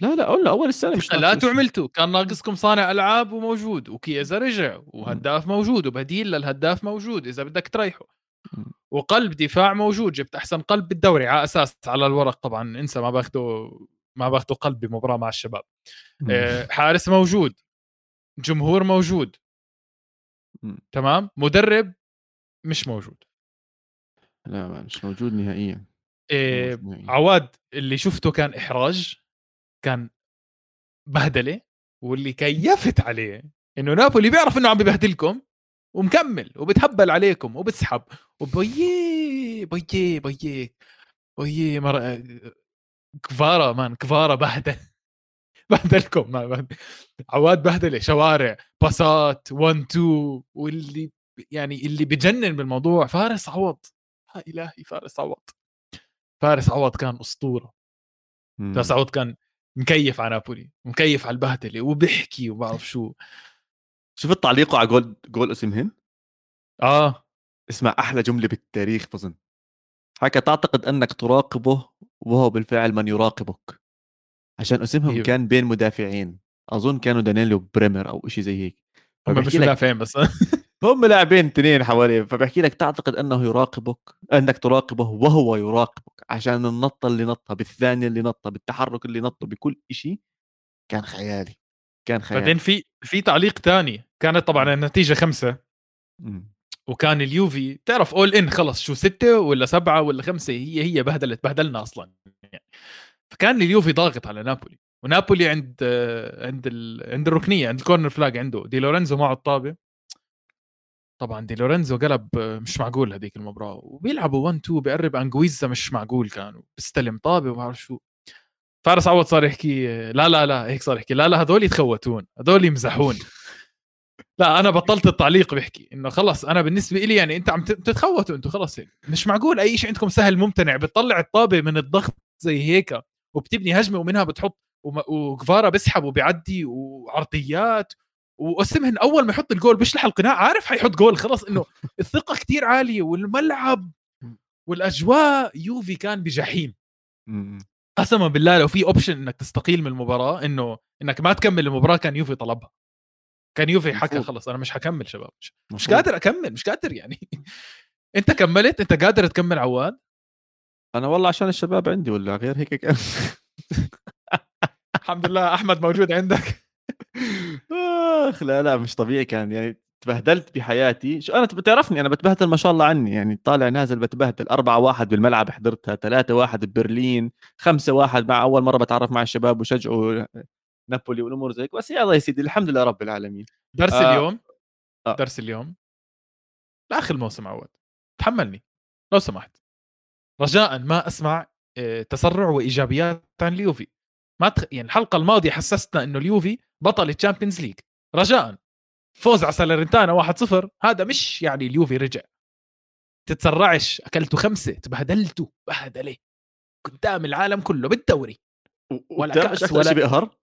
لا لا قلنا أول السنة مش لا. عملتوا كان ناقصكم صانع ألعاب وموجود وكيزا رجع وهداف موجود وبديل للهداف موجود إذا بدك تريحه. وقلب دفاع موجود جبت أحسن قلب بالدوري على أساس على الورق طبعا انسى ما باخذوا ما باخذوا قلب بمباراة مع الشباب مم. آه، حارس موجود جمهور موجود مم. تمام مدرب مش موجود لا مش موجود نهائيا إيه. عواد اللي شفته كان إحراج كان بهدلة واللي كيفت عليه إنه نابولي بيعرف إنه عم ببهدلكم ومكمل وبتهبل عليكم وبتسحب وبيي بيي بيي بيي مر... كفارة مان كفارة بهدل <laughs> بهدلكم. عواد بهدلة شوارع باسات 1 2 واللي يعني اللي بجنن بالموضوع فارس عوض يا الهي فارس عوض فارس عوض كان أسطورة. مم. فارس عوض كان مكيف على نابولي مكيف على البهدلة وبيحكي وبعرف <laughs> شو. شفت تعليقه على جول جول اسمهن آه. اسمع أحلى جملة بالتاريخ بظن. حكى تعتقد أنك تراقبه وهو بالفعل من يراقبك. عشان اسمهم أيوه. كان بين مدافعين. أظن كانوا دانيلو بريمر أو شيء زي هيك. هم مش مدافعين بس. <laughs> هم لاعبين اثنين حواليه فبحكي لك تعتقد أنه يراقبك أنك تراقبه وهو يراقبك عشان النطة اللي نطها بالثانية اللي نطها بالتحرك اللي نطه بكل شيء كان خيالي كان خيالي. بعدين في في تعليق تاني كانت طبعا النتيجة خمسة. مم. وكان اليوفي تعرف اول ان خلص شو ستة ولا سبعة ولا خمسة هي هي بهدلت بهدلنا أصلا يعني. فكان اليوفي ضاغط على نابولي ونابولي عند عند ال... عند الركنية عند الكورنر فلاج عنده دي لورينزو معه الطابة. طبعا دي لورينزو قلب آه، مش معقول هذيك المباراة وبيلعبوا 1 2 بيقرب أنجويزا مش معقول كان بيستلم طابة وما بعرف شو. فارس عوض صار يحكي لا لا لا هيك صار يحكي لا لا هذول يتخوتون هذول يمزحون. <laughs> لا أنا بطلت التعليق بيحكي إنه خلص أنا بالنسبة لي يعني أنت عم تتخوتوا أنتم خلص هيك. مش معقول أي شيء عندكم سهل ممتنع بتطلع الطابة من الضغط زي هيك وبتبني هجمة ومنها بتحط وكفارا بيسحب وبيعدي وعرضيات واسمهن أول ما يحط الجول بيشلح القناع عارف حيحط جول خلص إنه <laughs> الثقة كتير عالية والملعب والأجواء يوفي كان بجحيم. قسما بالله لو في اوبشن إنك تستقيل من المباراة إنه إنك ما تكمل المباراة كان يوفي طلبها. كان يوفي حكى خلص أنا مش حكمل شباب مش, مش قادر أكمل مش قادر يعني. <laughs> أنت كملت؟ أنت قادر تكمل عواد؟ أنا والله عشان الشباب عندي ولا غير هيك <laughs> الحمد لله أحمد موجود عندك. اخ لا لا مش طبيعي كان يعني تبهدلت بحياتي. شو أنا بتعرفني أنا بتبهدل ما شاء الله عني يعني طالع نازل بتبهدل. 4 1 بالملعب حضرتها 3 1 ببرلين 5 1 مع أول مرة بتعرف مع الشباب وشجعوا نابولي والأمور زي بس يلا يا سيدي الحمد لله رب العالمين. درس آه. اليوم؟ آه. درس اليوم؟ لآخر الموسم عود. تحملني. لو سمحت. رجاء ما أسمع آه، تسرع وإيجابيات عن اليوفي. ما تخ... يعني الحلقة الماضية حسستنا إنه اليوفي بطل ال Champions League. رجاء. فوز على سالرنتانا 1-0 هذا مش يعني اليوفي رجع. تتسرعش أكلتوا خمسة تبهدلتوا. بهدلة. قدام العالم كله بالدوري. ولا كأس ولا شيء بقهر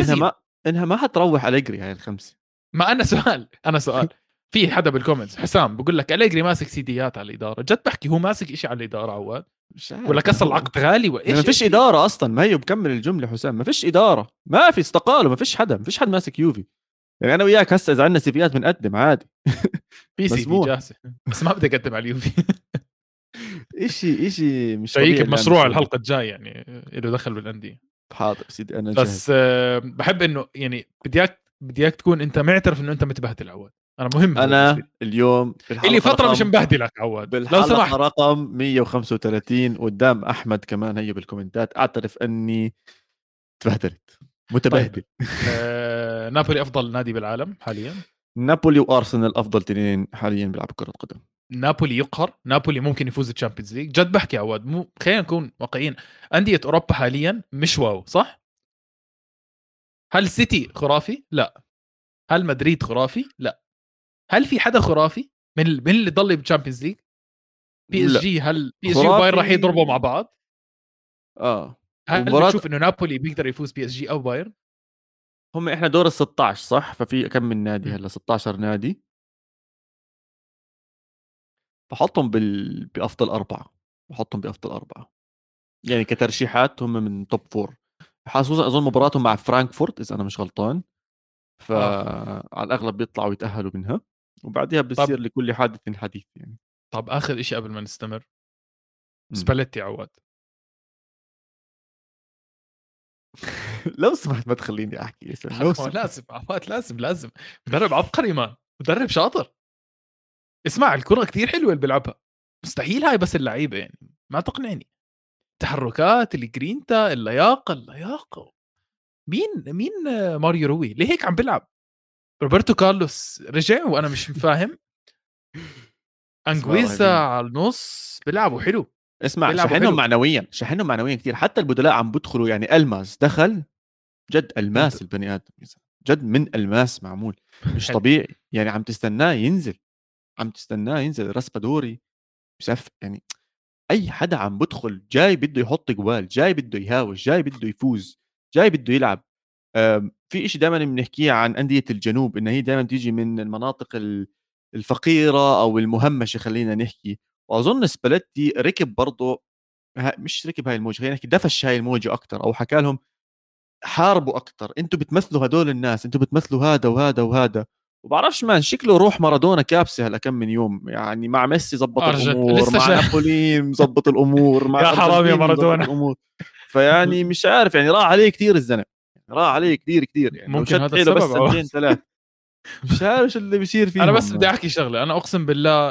إنها ما إنها ما حتروح أليجري هاي الخمسة. ما أنا سؤال أنا سؤال. في حدا بال comments حسام بقول لك أليجري ماسك CDيات على الإدارة. جد بحكي هو ماسك شيء على الإدارة عواد. ولا كسر العقد غالي وايش ما فيش إدارة أصلا. ما هي بكمل الجملة حسام. ما فيش إدارة. ما في استقالوا ما فيش حدا. ما فيش حد ماسك يوفي. يعني أنا وياك هسه إذا عندنا CVيات بنقدم عادي. <laughs> في CV جاهزة. بس ما بدي أقدم على اليوفي <laughs> إشي إشي مش طبيعي مشروع الحلقة الجاية يعني له دخل بالأندية. حاضر سيدي أنا جاهز. بس بحب إنه يعني بدي اياك بدي اياك تكون أنت معترف إنه أنت متبهدل عواد. أنا مهم أنا اليوم اللي فترة مش مبهدلك عواد. لو سمحت. رقم 135 قدام أحمد كمان هي بالكومنتات. أعترف إني تبهدلت. متبهدل. طيب. <laughs> آه، نابولي أفضل نادي بالعالم حاليا. نابولي وأرسنال أفضل اثنين حاليا بيلعبوا كرة قدم نابولي يقهر. نابولي ممكن يفوز ال Champions League. جد بحكي عواد مو خلينا نكون واقعيين. أندية أوروبا حاليا مش واو صح؟ هل سيتي خرافي؟ لا. هل مدريد خرافي؟ لا. هل في حدا خرافي من من اللي ضل بال Champions League؟ بي إس جي هل بي إس جي وبايرن راح يضربوا مع بعض؟ آه. هل ومباراة... بتشوف إنه نابولي بيقدر يفوز PSG أو بايرن؟ هم إحنا دور ال 16 صح؟ ففي كم من نادي هلأ؟ 16 نادي. بحطهم بال... بأفضل أربعة. بحطهم بأفضل أربعة. يعني كترشيحات هم من top four خصوصا أظن مباراتهم مع فرانكفورت إذا أنا مش غلطان. فعلى آه. الأغلب بيطلعوا يتأهلوا منها. وبعدها بصير لكل حادث حديث يعني. طب آخر شيء قبل ما نستمر. سباليتي عواد. لو سمحت ما تخليني أحكي لو سمحت. لازم عواد لازم لازم. مدرب عبقري man مدرب شاطر. اسمع الكرة كثير حلوة اللي بيلعبها. مستحيل هاي بس اللعيبة يعني ما تقنعني. تحركات الجرينتا اللياقة اللياقة. مين مين ماريو روي؟ ليه هيك عم بيلعب؟ روبرتو كارلوس رجع وأنا مش <laughs> فاهم. أنجويزا على النص بيلعبوا حلو. اسمع شحنهم معنويا شحنهم معنويا كثير حتى البدلاء عم بدخلوا يعني ألماس دخل جد ألماس البني آدم جد من ألماس معمول. مش طبيعي. يعني عم تستناه ينزل عم تستناه ينزل راسبادوري بسف يعني أي حدا عم بدخل جاي بده يحط جوال جاي بده يهاوش جاي بده يفوز جاي بده يلعب. في شيء دائما بنحكيه عن أندية الجنوب إنها هي دائما تيجي من المناطق الفقيرة أو المهمشة خلينا نحكي. وأظن سباليتي ركب برضه مش ركب هاي الموجة خلينا نحكي دفش هاي الموجة أكثر أو حكى لهم حاربوا أكثر أنتم بتمثلوا هدول الناس أنتم بتمثلوا هذا وهذا وهذا. وبعرفش man شكله روح مارادونا كابسة هلا كم من يوم يعني مع ميسي زبط الأمور مع شا... نابولين <laughs> مزبط الأمور مع يا حرام يا مارادونا. فيعني مش عارف يعني راح عليه كثير الزلمة راح عليه كثير كثير يعني ممكن هذا السبب بس سنتين ثلاث مش عارف اللي بيصير فيه أنا بس بدي أحكي شغلة. أنا أقسم بالله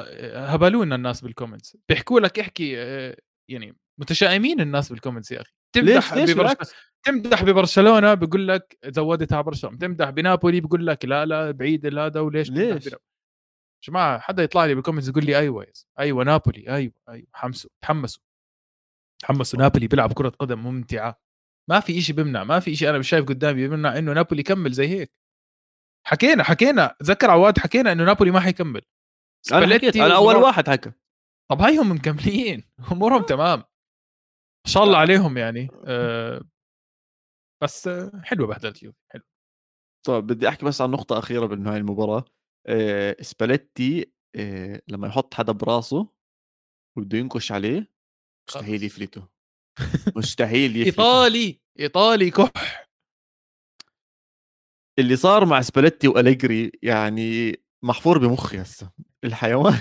هبلونا الناس بال comments بيحكوا لك احكي آه، يعني متشائمين الناس بال comments يا أخي. تمدح ليش؟ ليش تمدح ببرشلونة بقول لك زودتها برشلونة. تمدح بنابولي بقول لك لا لا بعيد هذا وليش؟ ليش؟ جماعة حدا يطلع لي بال comments يقول لي أيوه أيوه نابولي أيوه أيوه حمسوا تحمسوا. تحمسوا. نابولي بيلعب كرة قدم ممتعة. ما في شيء بيمنع ما في شيء أنا مش شايف قدامي بيمنع إنه نابولي يكمل زي هيك. حكينا حكينا. تذكر عواد حكينا إنه نابولي ما حيكمل. أنا حكيت أنا أول واحد حكى. طب هايهم مكملين. <laughs> أمورهم تمام. ما شاء الله عليهم يعني. <laughs> أه بس حلوة بهدلة اليوفي حلو. طيب بدي أحكي بس عن نقطة أخيرة بهاي المباراة. أه سباليتي أه لما يحط حدا براسه وبده ينكش عليه مستحيل يفلته. مستحيل <laughs> يفلته. إيطالي إيطالي كح. اللي صار مع سباليتي وأليجري يعني محفور بمخي هسه الحيوان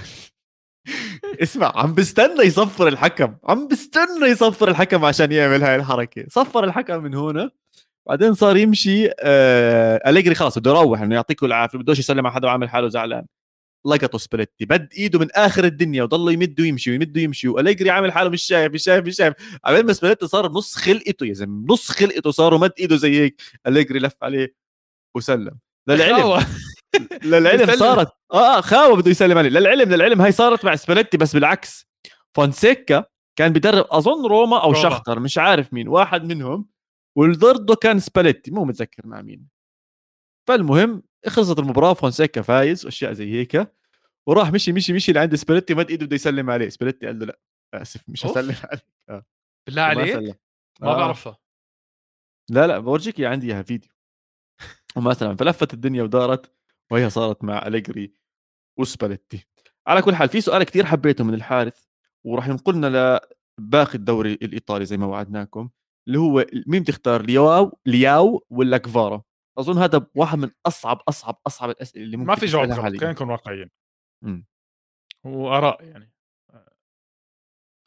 <laughs> اسمع عم بستنى يصفر الحكم عم بستنى يصفر الحكم عشان يعمل هاي الحركة. صفر الحكم من هنا بعدين صار يمشي آه أليجري خلاص بده يروح إنه يعطيكم العافية بدوش يسلم على حدا وعامل حاله زعلان. لقطه سباليتي مد إيده من آخر الدنيا وضل يمد ويمشي ويمد ويمشي وأليجري عامل حاله مش شايف مش شايف مش شايف. عبين ما سباليتي صار بنص خلقته يا زلمة نص خلقته صار ومد إيده زي هيك. أليجري لف عليه. وسلم. للعلم للعلم صارت. آه خاوة بده يسلم عليه. للعلم للعلم هاي صارت مع سباليتي بس بالعكس. فونسيكا كان بدرب أظن روما أو روما. شاختار مش عارف مين واحد منهم. والضرده كان سباليتي مو متذكر مع مين. فالمهم خلصت المباراة فونسيكا فايز وأشياء زي هيك. وراح مشي مشي مشي لعند سباليتي مد إيده بده يسلم عليه. سباليتي قال له لا آسف مش هسلم <laughs> عليك. آه. بالله عليك؟ ما, ما آه. بعرفها. لا لا بورجيك عندي إياها فيديو. ومثلا فلفت الدنيا ودارت وهي صارت مع أليجري وسباليتي. على كل حال في سؤال كثير حبيته من الحارث وراح ينقلنا لباقي الدوري الإيطالي زي ما وعدناكم اللي هو مين بتختار لياو لياو ولا كفارا؟ أظن هذا واحد من أصعب أصعب أصعب الأسئلة اللي ممكن ما في جواب خلينا نكون واقعيين. وآراء يعني.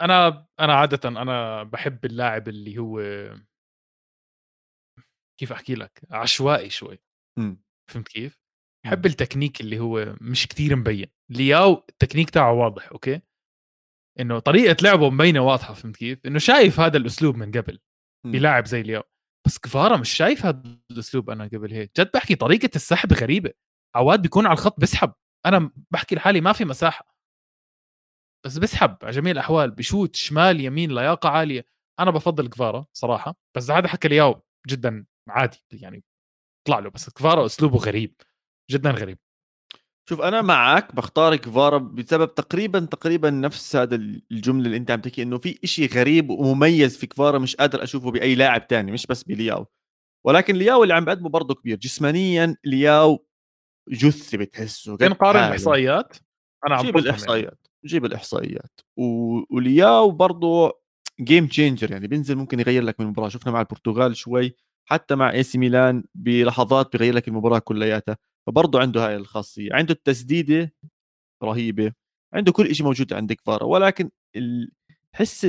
أنا أنا عاده أنا بحب اللاعب اللي هو كيف أحكي لك؟ عشوائي شوي. إمم. فهمت كيف؟ بحب إمم. التكنيك اللي هو مش كتير مبين. لياو التكنيك تاعه واضح أوكي؟ إنه طريقة لعبه مبينة واضحة فهمت كيف؟ إنه شايف هذا الأسلوب من قبل إمم. بلاعب زي لياو بس كفارا مش شايف هذا الأسلوب أنا قبل هيك. جد بحكي طريقة السحب غريبة. عواد بيكون على الخط بسحب. أنا بحكي لحالي ما في مساحة. بس بسحب على جميع الأحوال بشوت شمال يمين لياقة عالية. أنا بفضل كفارة صراحة. بس هذا حكى لياو جدا عادي يعني طلع له بس كفارا أسلوبه غريب جدا غريب. شوف أنا معك بختار كفارا بسبب تقريبا تقريبا نفس هذا الجملة اللي أنت عم تحكي إنه في إشي غريب ومميز في كفارا مش قادر أشوفه بأي لاعب تاني مش بس بلياو. ولكن لياو اللي عم بقدمه برضه كبير. جسمانيا لياو جثة بتحسه نقارن الإحصائيات؟ أنا عم جيب الاحصائيات يعني. جيب الإحصائيات. و... ولياو برضه game changer يعني بينزل ممكن يغير لك من المباراة. شفنا مع البرتغال شوي حتى مع اي سي ميلان بلحظات بغير لك المباراة كلياتها فبرضه عنده هاي الخاصية عنده التسديدة رهيبة عنده كل شيء موجود عند كفارا ولكن. حس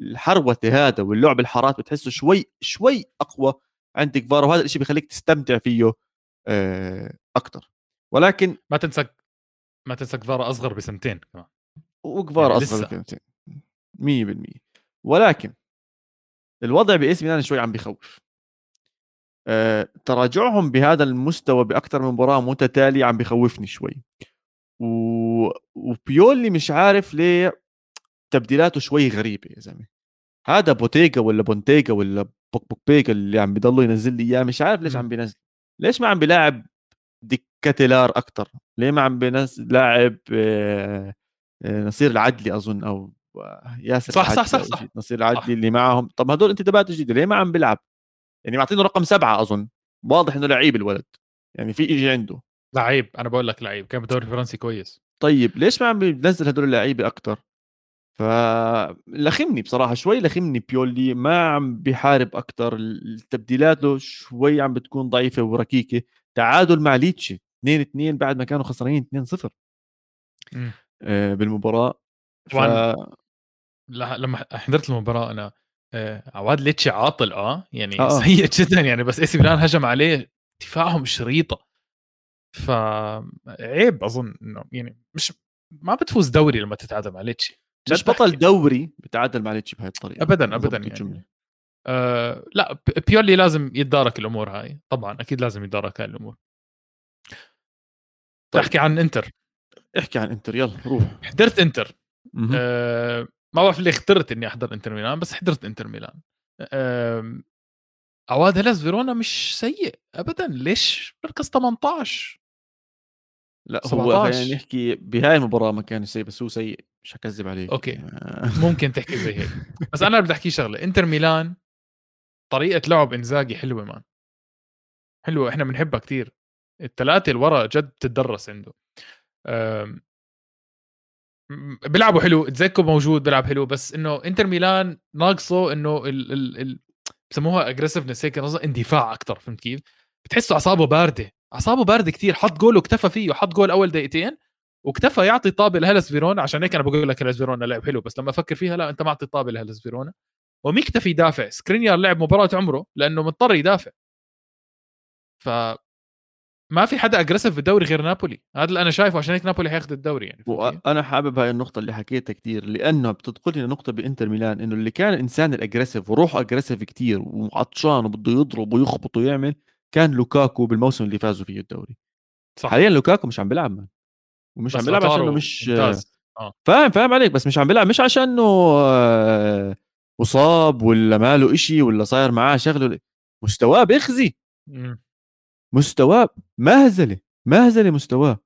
الحروته هذا واللعب الحارات بتحسه شوي شوي أقوى عندك فارا وهذا الشيء بيخليك تستمتع فيه آه، أكثر ولكن ما تنسى ما تنسى كفارا أصغر بسنتين كمان. وكفارا يعني أصغر بسنتين 100% ولكن الوضع باس ميلان شوي عم بخوف تراجعهم بهذا المستوى بأكثر من مباراة متتالية عم بخوفني شوي. و... وبيولي مش عارف ليه تبديلاته شوي غريبة يا زلمة. هذا بوتيجا ولا بونتيجا ولا بوك بوك بيجا اللي عم بيضلوا ينزل لي إياه مش عارف ليش عم بينزل. ليش ما عم بيلاعب ديكاتيلار أكثر ليه ما عم بينزل لاعب آه، آه، نصير العدلي أظن أو وياسر صح صح صح صح. نصير العدلي اللي معهم. طب هدول انتدابات جديده ليه ما عم بيلعب؟ يعني معطينه رقم سبعة أظن. واضح إنه لعيب الولد. يعني في إشي عنده. لعيب. أنا بقول لك لعيب. كان بالدوري الفرنسي كويس. طيب ليش ما عم بينزل هدول اللعيبة أكثر فلخمني بصراحة شوي لخمني بيولي. ما عم بيحارب أكثر التبديلات له شوي عم بتكون ضعيفة وركيكة. تعادل مع ليتشي. 2 2 بعد ما كانوا خسرانين 2 0 آه بالمباراة. ف... لما حضرت المباراة أنا عواد ليتشي عاطل آه يعني آه. سيء <laughs> جدا. يعني بس إي سي ميلان هجم عليه دفاعهم شريطة. فعيب أظن إنه يعني مش ما بتفوز دوري لما تتعادل مع ليتشي. مش بطل دوري بتعادل مع ليتشي بهي الطريقة. ابدا ابدا يعني. آه لا بيولي لازم يتدارك الأمور هاي. طبعا أكيد لازم يتدارك هاي الأمور. طيب. تحكي عن إنتر. احكي عن إنتر يلا روح. حضرت إنتر. آه ما بعرف ليه اخترت إني أحضر إنتر ميلان بس حضرت إنتر ميلان. آه عواد هلاس فيرونا مش سيء ابدا. ليش؟ مركز 18 لا 17. هو خلينا نحكي بهاي المباراة ما كان سيء بس هو سيء. مش حكذب عليك. أوكي. <laughs> ممكن تحكي زي هيك. بس أنا بدي أحكي شغلة. إنتر ميلان طريقة لعب إنزاجي حلوة man. حلوة. إحنا بنحبها كثير الثلاثه اللي ورا جد بتدرس عنده. بيلعبوا حلو دزيكو موجود بيلعب حلو بس إنه إنتر ميلان ناقصه إنه ال ال ال بسموها aggressiveness هيك اندفاع أكثر فهمت كيف؟ بتحسه أعصابه باردة أعصابه باردة كثير حط جول واكتفى فيه حط جول أول دقيقتين واكتفى يعطي طابه لهيلاس فيرونا عشان هيك أنا بقول لك هيلاس فيرونا لعب حلو بس لما أفكر فيها لا أنت ما اعطي طابه لهيلاس فيرونا. ومكتفي يدافع سكرينيار لعب مباراة عمره لأنه مضطر يدافع. ف ما في حدا aggressive في الدوري غير نابولي. هذا اللي أنا شايفه عشان هيك نابولي حياخذ الدوري يعني وأنا حابب هاي النقطة اللي حكيتها كثير لأنه بتدخلني نقطه بإنتر ميلان إنه اللي كان الانسان ال aggressive وروحه aggressive كثير وعطشان وبده يضرب ويخبط ويعمل كان لوكاكو بالموسم اللي فازوا فيه الدوري. صح. حاليا لوكاكو مش عم بيلعب من. ومش عم بيلعب عشانه مش آه. فاهم فاهم عليك بس مش عم بيلعب مش عشانه آه مصاب ولا ماله إشي ولا صاير معاه شغلة مستواه بيخزي. مستواه مهزله مهزله مستواه.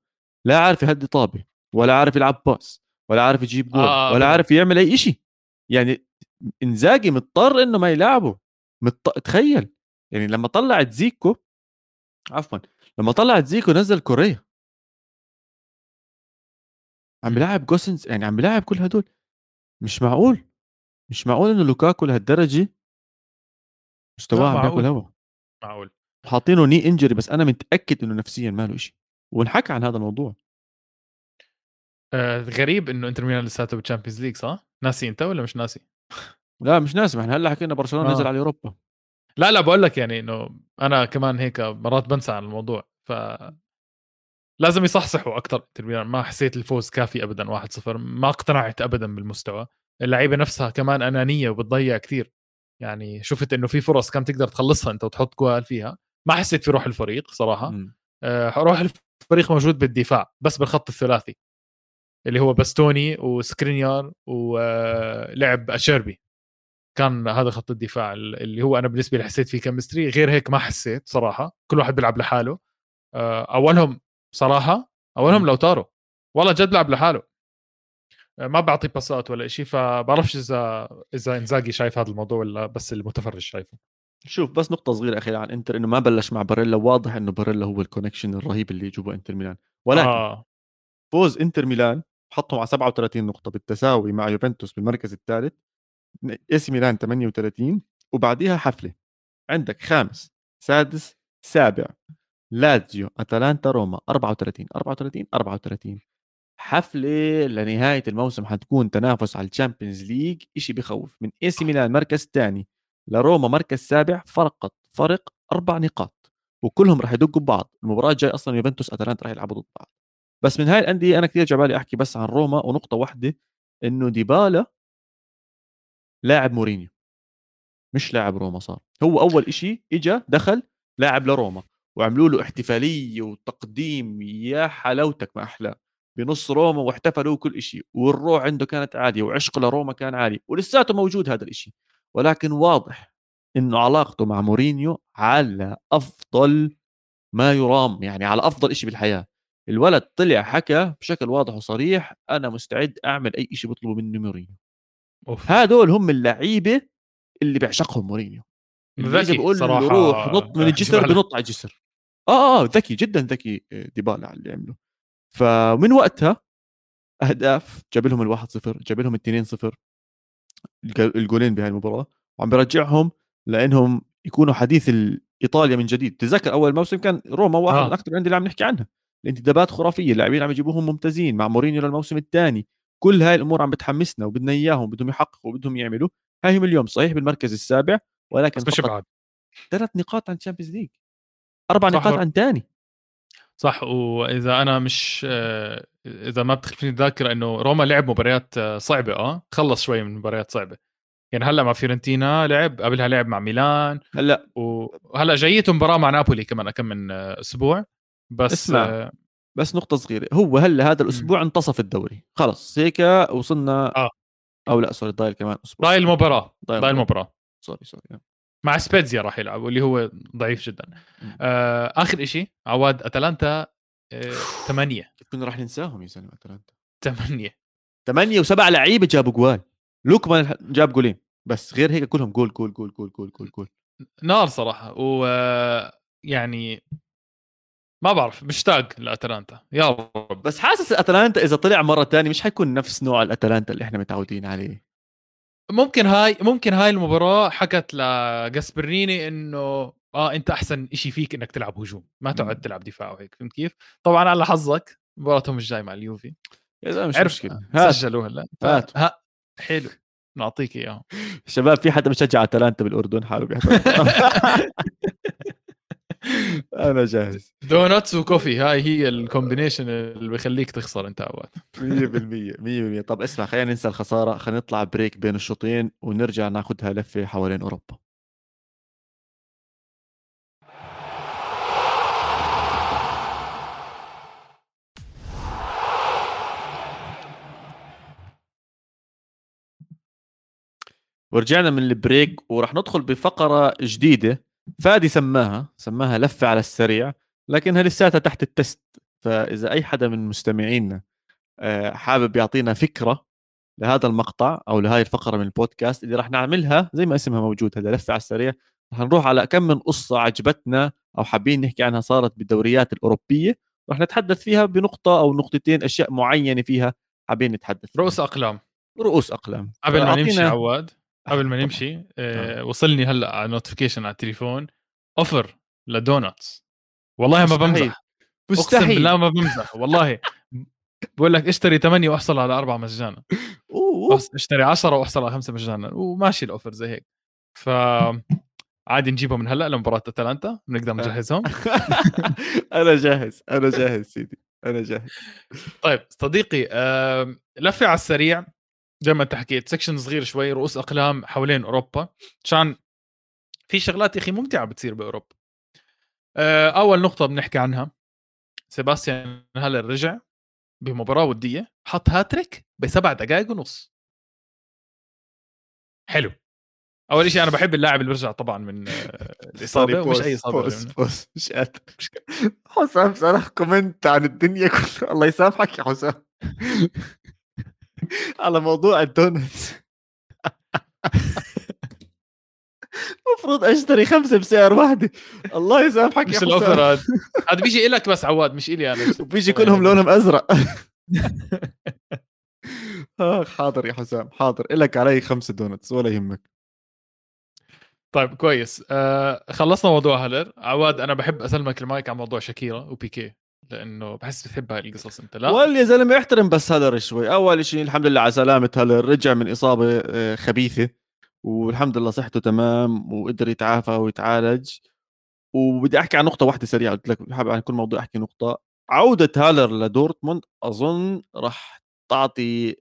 لا عارف يهدي طابة ولا عارف يلعب pass ولا عارف يجيب جول آه ولا عارف يعمل أي شيء يعني إنزاجي مضطر إنه ما يلعبه. مط... تخيل. يعني لما طلعت زيكو عفوا لما طلعت زيكو نزل كوريا. عم بيلاعب جوسنز يعني عم بيلاعب كل هدول. مش معقول. مش معقول إنه لوكاكو لهالدرجة مستواه عم بياكل هوا. معقول. حاطينه ني انجري بس أنا متأكد إنه نفسيا ما له شيء ونحكى عن هذا الموضوع. آه غريب إنه إنتر ميلان لساته بال Champions League صح؟ ناسي أنت ولا مش ناسي؟ لا مش ناسي. إحنا هلأ حكينا برشلونة آه. نزل على أوروبا. لا لا بقول لك يعني إنه أنا كمان هيك مرات بنسى عن الموضوع. ف لازم يصحصحوا أكثر إنتر ميلان. ما حسيت الفوز كافي ابدا 1-0 ما اقتنعت ابدا بالمستوى. اللعيبة نفسها كمان أنانية وبتضيع كثير يعني شفت إنه في فرص كم تقدر تخلصها أنت وتحط جول فيها. ما حسيت في روح الفريق صراحة. آه روح الفريق موجود بالدفاع بس بالخط الثلاثي اللي هو باستوني وسكرينيار ولعب أشيربي. كان هذا خط الدفاع اللي هو أنا بالنسبة لي حسيت فيه chemistry. غير هيك ما حسيت صراحة. كل واحد بيلعب لحاله. آه، أولهم صراحة أولهم لاوتارو والله جد بيلعب لحاله. آه، ما بعطي باسات ولا شيء فبعرفش إذا إذا إنزاجي شايف هذا الموضوع ولا بس المتفرج شايفه. شوف بس نقطة صغيرة أخيرة عن إنتر إنه ما بلش مع باريلا واضح إنه باريلا هو ال connection الرهيب اللي بجيبه إنتر ميلان. ولكن آه. فوز إنتر ميلان حطهم على 37 نقطة بالتساوي مع يوفنتوس بالمركز الثالث إي سي ميلان 38 وبعديها حفلة. عندك خامس سادس سابع لازيو أتلانتا روما 34 34 34 حفلة لنهاية الموسم حتكون تنافس على ال Champions League شيء بخوف. من إي سي ميلان مركز ثاني. لروما مركز سابع فرقت فرق أربع نقاط وكلهم راح يدقوا ببعض. المباراة الجاية أصلا يوفنتوس أتلانتا راح يلعبوا ضد بعض. بس من هاي الأندية أنا كثير جبالي أحكي بس عن روما ونقطة واحدة إنه ديبالا لاعب مورينيو. مش لاعب روما صار. هو أول إشي اجى دخل لاعب لروما. وعملوا له احتفالية وتقديم يا حلاوتك ما احلاه بنص روما واحتفلوا كل شيء والروح عنده كانت عالية وعشقه لروما كان عالي ولساته موجود هذا الشيء ولكن واضح إنه علاقته مع مورينيو على أفضل ما يرام يعني على أفضل شيء بالحياة. الولد طلع حكى بشكل واضح وصريح أنا مستعد أعمل أي شيء بطلبه مني مورينيو. أوف. هدول هم اللعيبة اللي بيعشقهم مورينيو. ذكي بقول له صراحة روح نط من آه، الجسر. بنط على الجسر. آه آه ذكي جدا ذكي آه، ديبالا على اللي عمله. فمن وقتها أهداف جاب لهم الواحد صفر جاب لهم التنين صفر. الج- الجولين بهاي المباراة وعم برجعهم لإنهم يكونوا حديث ال- إيطاليا من جديد. تذكر أول موسم كان روما واحد آه. من أكثر الأندية اللي عم نحكي عنها. الانتدابات خرافية اللاعبين عم يجيبوهم ممتازين مع مورينيو للموسم الثاني. كل هاي الأمور عم بتحمسنا وبدنا إياهم بدهم يحققوا وبدهم يعملوا. هاي هم اليوم صحيح بالمركز السابع ولكن بس مش ثلاث نقاط عن ال Champions League أربع صح نقاط عن ثاني. صح. وإذا أنا مش آه، إذا ما بتخلفني الذاكره إنه روما لعب مباريات آه، صعبة آه خلص شوي من مباريات صعبة. يعني هلأ مع فيورنتينا لعب قبلها لعب مع ميلان. هلأ. وهلا جايته مباراة مع نابولي كمان كم من آه، أسبوع. بس اسمع. آه، بس نقطة صغيرة. هو هلأ هذا الأسبوع انتصف الدوري. خلص هيك وصلنا آه. أو لأ sorry ضايل كمان أسبوع. ضايل المباراه ضايل. المباراه sorry sorry مع سبيتزيا راح يلعب واللي هو ضعيف جدا. آه آخر شيء عواد أتلانتا آه، ثمانية. كيف كنا راح ننساهم يا زلمة أتلانتا؟ ثمانية. ثمانية وسبع لعيبة جابوا جوال. لوكمان جاب جولين بس غير هيك كلهم جول جول جول جول جول جول جول. نار صراحة. و آه، يعني ما بعرف مشتاق لأتلانتا. يا رب. بس حاسس الأتلانتا إذا طلع مرة تانية مش حيكون نفس نوع الأتلانتا اللي إحنا متعودين عليه. ممكن هاي ممكن هاي المباراة حكت لجاسبيريني إنه آه أنت أحسن شيء فيك إنك تلعب هجوم ما تقعد. تلعب دفاع وهيك فهمت كيف؟ طبعا على حظك مباراتهم الجاي مع اليوفي. يا زلمة مش عرف مشكلة. هات. سجلوا هلا هات. ها حلو. نعطيك إياهم. <laughs> شباب في حدا بشجع أتلانتا بالأردن؟ حاله <laughs> <laughs> أنا جاهز. donuts و coffee هاي هي ال combination اللي بيخليك تخسر أنت أوقات. 100% 100% طب اسمع خلينا ننسى الخسارة خلينا نطلع break بين الشوطين ونرجع ناخذها لفة حوالين أوروبا. ورجعنا من ال break وراح ندخل بفقرة جديدة. فادي سماها سماها لفه على السريع لكنها لساتها تحت ال test. فإذا أي حدا من مستمعينا آه، حابب يعطينا فكرة لهذا المقطع أو لهاي الفقرة من البودكاست اللي راح نعملها زي ما اسمها موجود هذا لفه على السريع راح نروح على كم من قصة عجبتنا أو حابين نحكي عنها صارت بالدوريات الأوروبية راح نتحدث فيها بنقطة أو نقطتين أشياء معينة فيها حابين نتحدث. رؤوس أقلام. رؤوس أقلام. قبل ما نمشي عواد قبل ما. <laughs> نمشي آه. وصلني هلأ على notification على التليفون offer ل donuts والله ما مستحيل. بمزح اقسم بالله مستحيل ما بمزح والله. بقول لك اشتري ثمانية واحصل على أربعة مجانا. <laughs> اشتري 10 واحصل على خمسة مجانا. وماشي ال offer زي هيك. ف عادي نجيبهم من هلأ لمباراة أتلانتا بنقدر نجهزهم. <laughs> أنا جاهز أنا جاهز سيدي أنا جاهز. طيب صديقي لفه على السريع. زي ما انت حكيت section صغير شوي رؤوس أقلام حوالين أوروبا عشان في شغلات يا أخي ممتعة بتصير بأوروبا. آه، أول نقطة بنحكي عنها سيباستيان هالر رجع بمباراة ودية حط هاتريك بسبع دقائق ونص. حلو. أول شيء أنا بحب اللاعب اللي بيرجع طبعا من آه، <laughs> الإصابة ومش أي إصابة بوس يعني. بوس مش قادر مش قادر. حسام صراحة comment عن الدنيا كلها. الله يسامحك يا حسام. <laughs> على موضوع ال donuts. <laughs> المفروض أشتري خمسة بسعر واحدة. الله يسامحك مش ال offer هذا هذا <laughs> بيجي لك بس عواد مش إلي أنا. وبيجي كلهم لونهم أزرق. اخ حاضر يا حسام حاضر. إلك علي خمسة donuts ولا يهمك. طيب كويس. آه خلصنا موضوع هالر. عواد أنا بحب أسلمك المايك على موضوع شاكيرا وبيكي لأنه بحس بتحب هاي القصص. أنت لا. وال يا زلمة احترم بس هالر شوي. أول شيء الحمد لله على سلامة هالر رجع من إصابة آه، خبيثة. والحمد لله صحته تمام وقدر يتعافى ويتعالج. وبدي أحكي عن نقطة واحدة سريعة. قلت لك حابب عن كل موضوع أحكي نقطة. عودة هالر لدورتموند أظن راح تعطي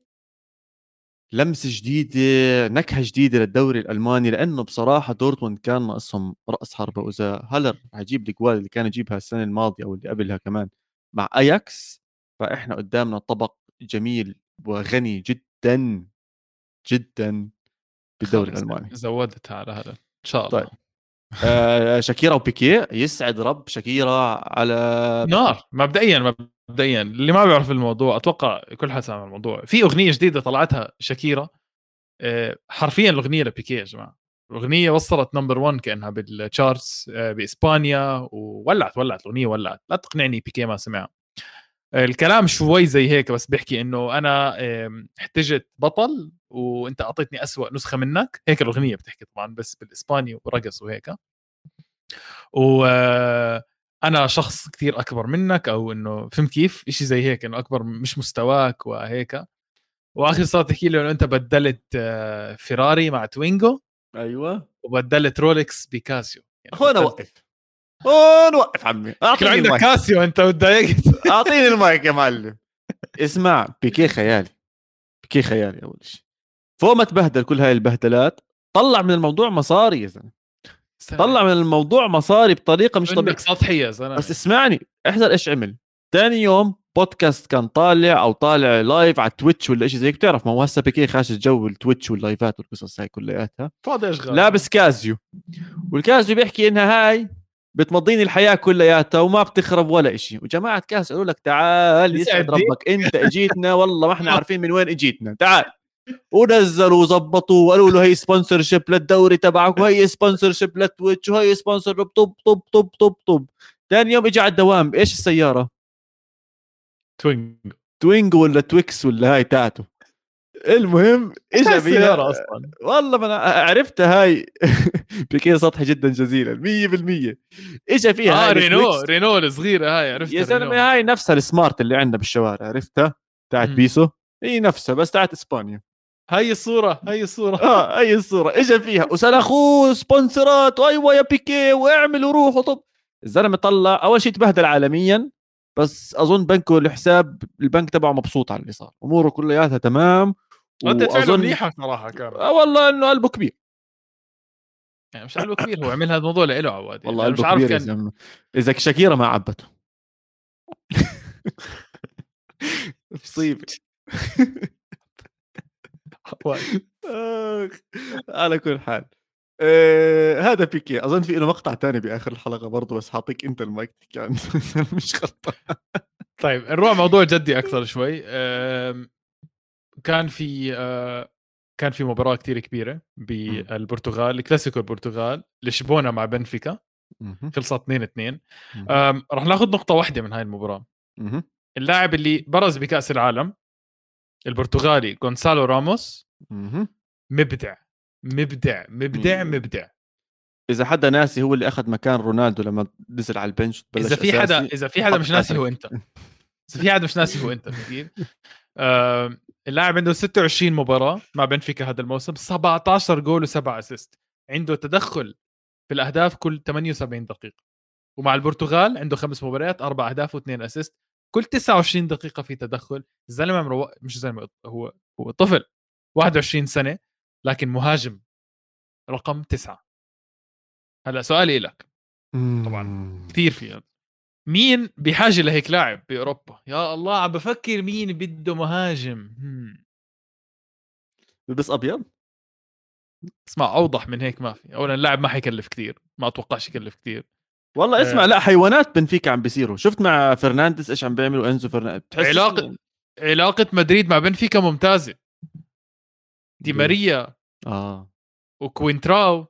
لمسة جديدة نكهة جديدة للدوري الألماني لأنه بصراحة دورتموند كان ناقصهم رأس حربة. وإذا هالر رح يجيب الجوال اللي كان يجيبها السنة الماضية أو اللي قبلها كمان مع أياكس فإحنا قدامنا طبق جميل وغني جدا جدا بالدوري الألماني. زودتها على هذا إن شاء الله. طيب. آه شاكيرا وبيكيه يسعد رب شاكيرا على نار مبدئيا مبدئيا. اللي ما بيعرف الموضوع أتوقع كل حد سامع الموضوع. في أغنية جديدة طلعتها شاكيرا آه، حرفيا الأغنية لبيكي يا جماعة. الأغنية وصلت number 1 كأنها بال charts آه، بإسبانيا وولعت ولعت الأغنية ولعت. لا تقنعني بيكي ما سمعها. الكلام شوي زي هيك بس بيحكي إنه أنا احتجت بطل وأنت أعطيتني أسوأ نسخة منك. هيك الأغنية بتحكي طبعا بس بالإسباني ورقص وهيك. و أنا شخص كثير أكبر منك أو إنه فهمت كيف؟ شيء زي هيك إنه أكبر مش مستواك وهيك. وآخر صار تحكي له إنه أنت بدلت آه، فيراري مع توينجو أيوه. وبدلت رولكس بكاسيو يعني هون اوقف هون وقف عمي أعطيني عندك كاسيو أنت وتضايقت. <laughs> أعطيني المايك يا معلم. اسمع بيكي خيالي. بيكي خيالي أول شيء. فوق ما تبهدل كل هاي البهدلات طلع من الموضوع مصاري يا زلمة. طلع من الموضوع مصاري بطريقة مش طبيعية. سطحية زلمة. بس اسمعني احذر إيش عمل. ثاني يوم بودكاست كان طالع أو طالع live على تويتش ولا شيء زي هيك بتعرف ما هو هسه بكي خاش جو التويتش واللايفات والقصص هاي كلياتها. فاضي أشغال. لابس كازيو. والكازيو بيحكي إنها هاي بتمضيني الحياة كلياتها وما بتخرب ولا شيء وجماعة كاسيو قالوا لك تعال يسعد ربك إنت إجيتنا والله ما إحنا <laughs> عارفين من وين إجيتنا. تعال. ونزلوا وظبطوا وقالوا له هي sponsorship للدوري تبعك وهي sponsorship للتويتش وهي sponsor طب طب طب طب طب. ثاني يوم اجى على الدوام إيش السيارة؟ توينج توينج ولا تويكس ولا هاي تاعته. المهم اجى فيها أصلا. والله ما أنا عرفتها هاي. <laughs> بكي سطحي جدا جزيلا 100% اجى فيها آه رينو رينو الصغيرة هاي عرفتها يا زلمة هاي نفسها السمارت اللي عندنا بالشوارع عرفتها؟ تاعت بيسو. هي نفسها بس تاعت إسبانيا. هاي الصورة هاي الصورة. آه هاي الصورة. اجى فيها. وسلخوه سبونسرات وايوه يا بيكي واعمل وروح وطب. الزلمة طلع أول شيء تبهدل عالميا بس أظن بنكه الحساب البنك تبعه مبسوط على اللي صار. أموره كلياتها تمام. ردة فعله منيحة صراحة كان آه والله إنه قلبه كبير. يعني مش قلبه كبير هو عمل هذا الموضوع له عواد والله يعني قلبه كبير كان... إذا شاكيرا ما عبته. <laughs> مصيبة. على كل حال. آه هذا بيكي. أظن في له مقطع ثاني بآخر الحلقة برضه بس حاعطيك أنت المايك تحكي عنه <laughs> مش غلطان. طيب نروح موضوع جدي أكثر شوي. آه كان في آه كان في مباراة كثير كبيرة بالبرتغال الكلاسيكو البرتغال لشبونة مع بنفيكا خلصت 2 2 راح ناخذ نقطة واحدة من هاي المباراة. اللاعب اللي برز بكأس العالم البرتغالي غونسالو راموس مبدع مبدع مبدع مبدع. إذا حدا ناسي هو اللي أخذ مكان رونالدو لما نزل على ال bench إذا في حدا إذا في حدا مش ناسي هو أنت. إذا في حدا مش ناسي هو أنت <laughs> اللاعب عنده 26 مباراة مع بنفيكا هذا الموسم 17 جول و7 assist عنده تدخل في الأهداف كل 78 دقيقة. ومع البرتغال عنده خمس مباريات أربع أهداف واثنين اسيست كل 29 دقيقة في تدخل. الزلمه عمره مش زلمة هو هو طفل 21 سنة لكن مهاجم رقم تسعة. هلا سؤالي لك طبعا كثير في مين بحاجه لهيك لاعب بأوروبا؟ يا الله عم بفكر مين بده مهاجم. بس أبيض؟ اسمع أوضح من هيك ما في. اولا اللاعب ما حيكلف كثير ما أتوقعش يكلف كثير والله اسمع آه. لا حيوانات بنفيكا عم بيصيروا. شفت مع فرنانديز إيش عم بيعملوا إنزو فرنانديز علاقه علاقة مدريد مع بنفيكا ممتازة. دي ماريا. آه. وكوينتراو.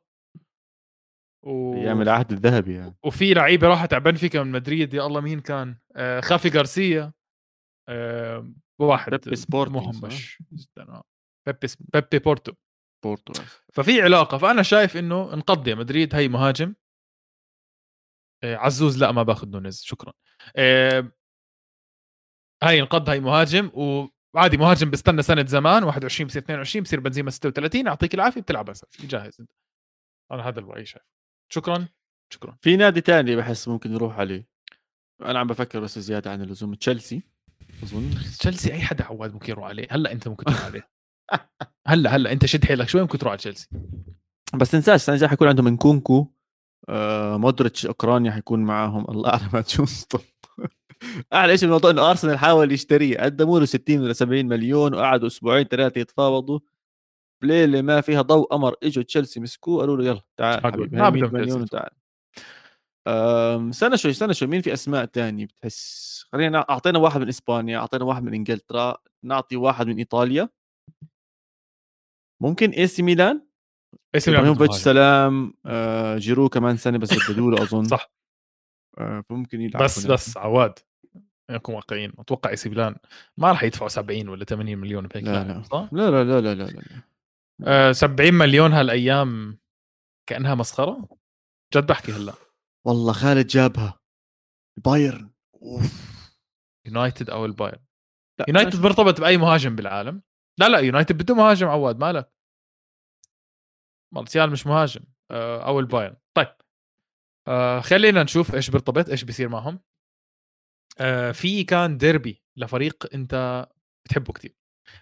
و... أيام العهد الذهبي يعني. وفي لعيبة راحت على بنفيكا من مدريد يا الله مين كان؟ آه خافي غارسيا آه واحد بيبي سبورت مهمش بيبي بيبي بورتو. بورتو ففي علاقة فأنا شايف إنه انقضي مدريد هي مهاجم. آه عزوز لا ما باخذ نونيز شكرا. آه هاي انقض هاي مهاجم وعادي مهاجم بيستنى سنة زمان 21 بصير 22 بصير بنزيما 36 يعطيك العافية بتلعب اساسي جاهز أنت. أنا هذا الراي شايف شكرا. شكرا. في نادي تاني بحس ممكن نروح عليه. أنا عم بفكر بس زيادة عن اللزوم. تشيلسي. أظن. تشيلسي أي حدا عواد ممكن يروح عليه. هلأ أنت ممكن تروح عليه. <laughs> هلأ هلأ أنت شد حيلك. شوي ممكن تروح على تشيلسي. بس تنساش السنة الجايه حيكون عندهم نكونكو. آه مودريتش أوكرانيا حيكون معاهم. الله أعلم ما تشوفوا <laughs> أعلى شيء الموضوع إنه أرسنال حاول يشتريه قدموا له 60 ولا 70 مليون وقعدوا أسبوعين ثلاثة يتفاوضوا. بليله ما فيها ضوء قمر إجوا تشيلسي مسكوه قالوا له يلا تعال حبيبي 100 مليون وتعال استنى شوي استنى شوي مين في أسماء تانية بتحس خلينا أعطينا واحد من إسبانيا أعطينا واحد من إنجلترا نعطي واحد من إيطاليا ممكن إي سي ميلان إي سي ميلان. سلام آه جيرو كمان سنة بس <laughs> جددوا له أظن صح آه فممكن يلعب بس. بس عواد نكون واقعيين أتوقع AC ميلان ما راح يدفعوا 70 ولا 80 مليون بهيك لا لا؟ لا لا لا لا لا, لا. آه 70 مليون هالأيام كأنها مسخرة؟ جد بحكي هلأ. والله خالد جابها. بايرن. أوف. يونايتد أو البايرن. يونايتد مرتبط بأي مهاجم بالعالم. لا لا يونايتد بده مهاجم عواد مالك. مارسيال مش مهاجم آه، أو البايرن. طيب آه، خلينا نشوف إيش بيرتبط إيش بيصير معهم. آه، في كان ديربي لفريق أنت بتحبه كتير.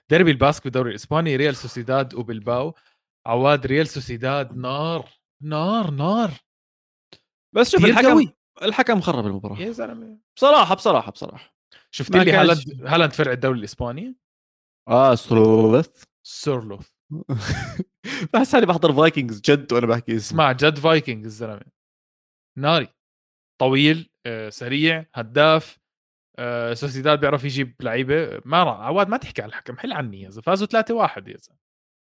ديربي الباسك بالدوري الإسباني ريال سوسيداد وبلباو. عواد ريال سوسيداد نار نار نار. بس شوف الحكم قوي. الحكم خرب المباراة. يا زلمة. بصراحة بصراحة بصراحة. شفت لي هالاند هالاند فرع الدوري الإسباني؟ آه سلوث سورلوث. <laughs> بحس حالي بحضر Vikings جد وأنا بحكي اسمع جد فايكنج الزلمه ناري. طويل آه، سريع هداف. آه، سوسيداد بيعرف يجيب لعيبة. ما راح عواد ما تحكي على الحكم حل عني يا زلمه فازوا 3 1 يا زلمة.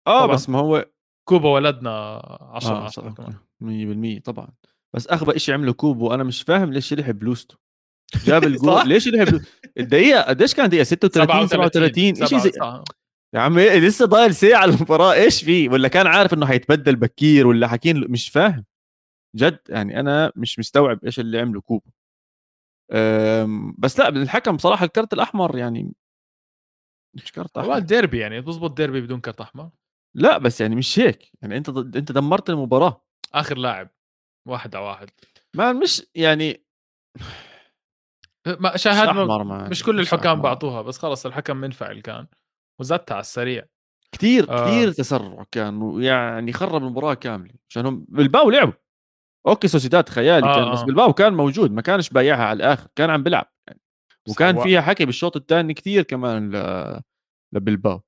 آه. بس ما هو كوبو ولدنا 10 آه 10 كمان. 100% طبعا. بس أغبى شيء عمله كوبو أنا مش فاهم ليش يلحق بلوزته جاب <laughs> الجول؟ ليش بلو... الدقيقة قديش كان دقيقة؟ 36 37 شيء زي. يا عم إيه لسه ضايل ساعة المباراة إيش في؟ ولا كان عارف إنه حيتبدل بكير ولا حكين له- مش فاهم. جد يعني أنا مش مستوعب إيش اللي عمله كوبو أم، بس لا الحكم بصراحة الكرت الأحمر يعني مش كرت أحمر. ديربي يعني تزبط ديربي بدون كرت أحمر؟ لا بس يعني مش هيك. يعني أنت أنت دمرت المباراة. آخر لاعب واحد على واحد. ما مش يعني ما مش شاهدنا أحمر ما مش كل مش الحكام. بعطوها بس خلص الحكم منفعل كان وزتها على السريع. كثير آه. كثير تسرع كان ويعني خرب المباراة كاملة عشان هم بلباو لعبوا. أوكي سوسيداد خيالي آه، كان بس آه. بلباو كان موجود ما كانش بايعها على الآخر كان عم بيلعب. يعني. وكان سواء. فيها حكي بالشوط الثاني كثير كمان ل... لبلباو.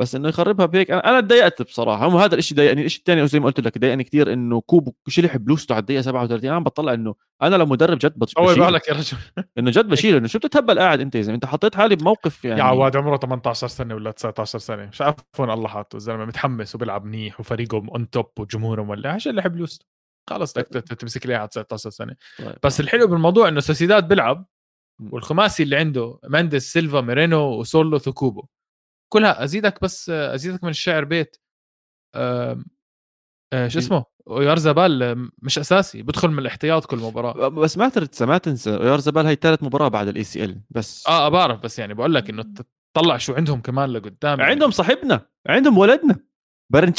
بس إنه يخربها بهيك أنا أنا تضايقت بصراحة. هم هذا الشيء ضايقني. الشيء الثاني زي ما قلت لك ضايقني كثير إنه كوبو شلح بلوزته على الدقيقة 37 أنا عم بطلع إنه أنا لو مدرب جد بش- اول بشيله. بالك يا رجل. <laughs> إنه جد بشيله. إنه شو بتتهبل قاعد أنت يا زلمة؟ أنت حطيت حالي بموقف يعني يا عواد عمره 18 سنة ولا 19 سنة. مش عارفون الله حاطه. الزلمة متحمس وبيلعب منيح وفريقه on top وجمهوره مولع. شلح بلوزته خلص بدك تمسك على 19 سنة طيب. بس الحلو بالموضوع إنه سوسيداد بيلعب. والخماسي اللي عنده مانديس سيلفا ميرينو وسولو وكوبو كلها أزيدك بس أزيدك من الشعر بيت آه، شو؟ اسمه ويارزابال آم، مش أساسي بدخل من الاحتياط كل مباراة بس ما تنسى ما تنسى يار زبال هي ثالث مباراة بعد الاي سي ال بس آه بعرف بس يعني بقول لك إنه تطلع شو عندهم كمان لقدام يعني. عندهم صاحبنا عندهم ولدنا برن